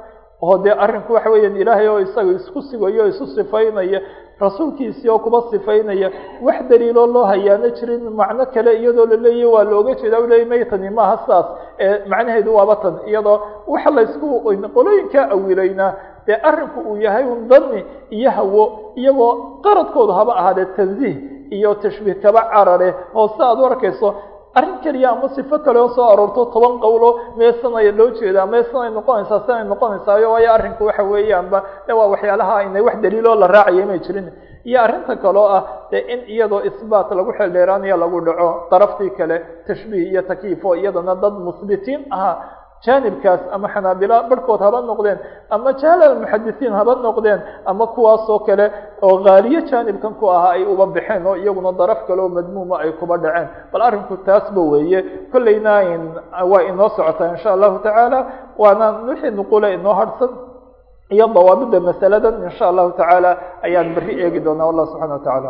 oo dee arrinku waxa weeyaan ilaahay oo isaga isku sigayo isu sifaynaya rasuulkiisii oo kuba sifaynaya. Wax daliiloo loo hayaano jirin macno kale iyadoo laleeyahy waa looga jeeda u leeyay maytani maaha saas. Ee macnaheedu waaba tan iyadoo waxa laysku qolooyinkaa awilaynaa dee arrinku uu yahay un dani iyo hawo iyagoo qaradkoodu haba ahaadee tansiih iyo tashbiih kaba carare oo si aad u arkayso arrin keliya ama sifo kale oo soo aroorto toban qowlo meesanaya loo jeedaa meesanay noqonaysaa sanay noqonaysaayo waayo arrinku waxa weeyaanba de waa waxyaalaha aynay wax daliiloo la raacaya may jirin. Iyo arrinta kaloo ah dee in iyadoo isbaat lagu xeldheeraanayo lagu dhaco daraftii kale tashbiih iyo takyiif oo iyadana dad musbitiin ahaa jaanibkaas ama xanaabila barhkood haba noqdeen ama jahlal muxadisiin haba noqdeen ama kuwaasoo kale oo haaliye jaanibkan ku ahaa ay uba baxeen oo iyaguna daraf kale oo madmuuma ay kuba dhaceen. Bal arrinku taasba weeye. Kollayna waa inoo socotaa insha allahu tacaala waana wixii nuqula inoo harhsan iyo dawaabida masaladan insha allahu tacaala ayaan berri eegi doonaa. Wallah subxana wa tacala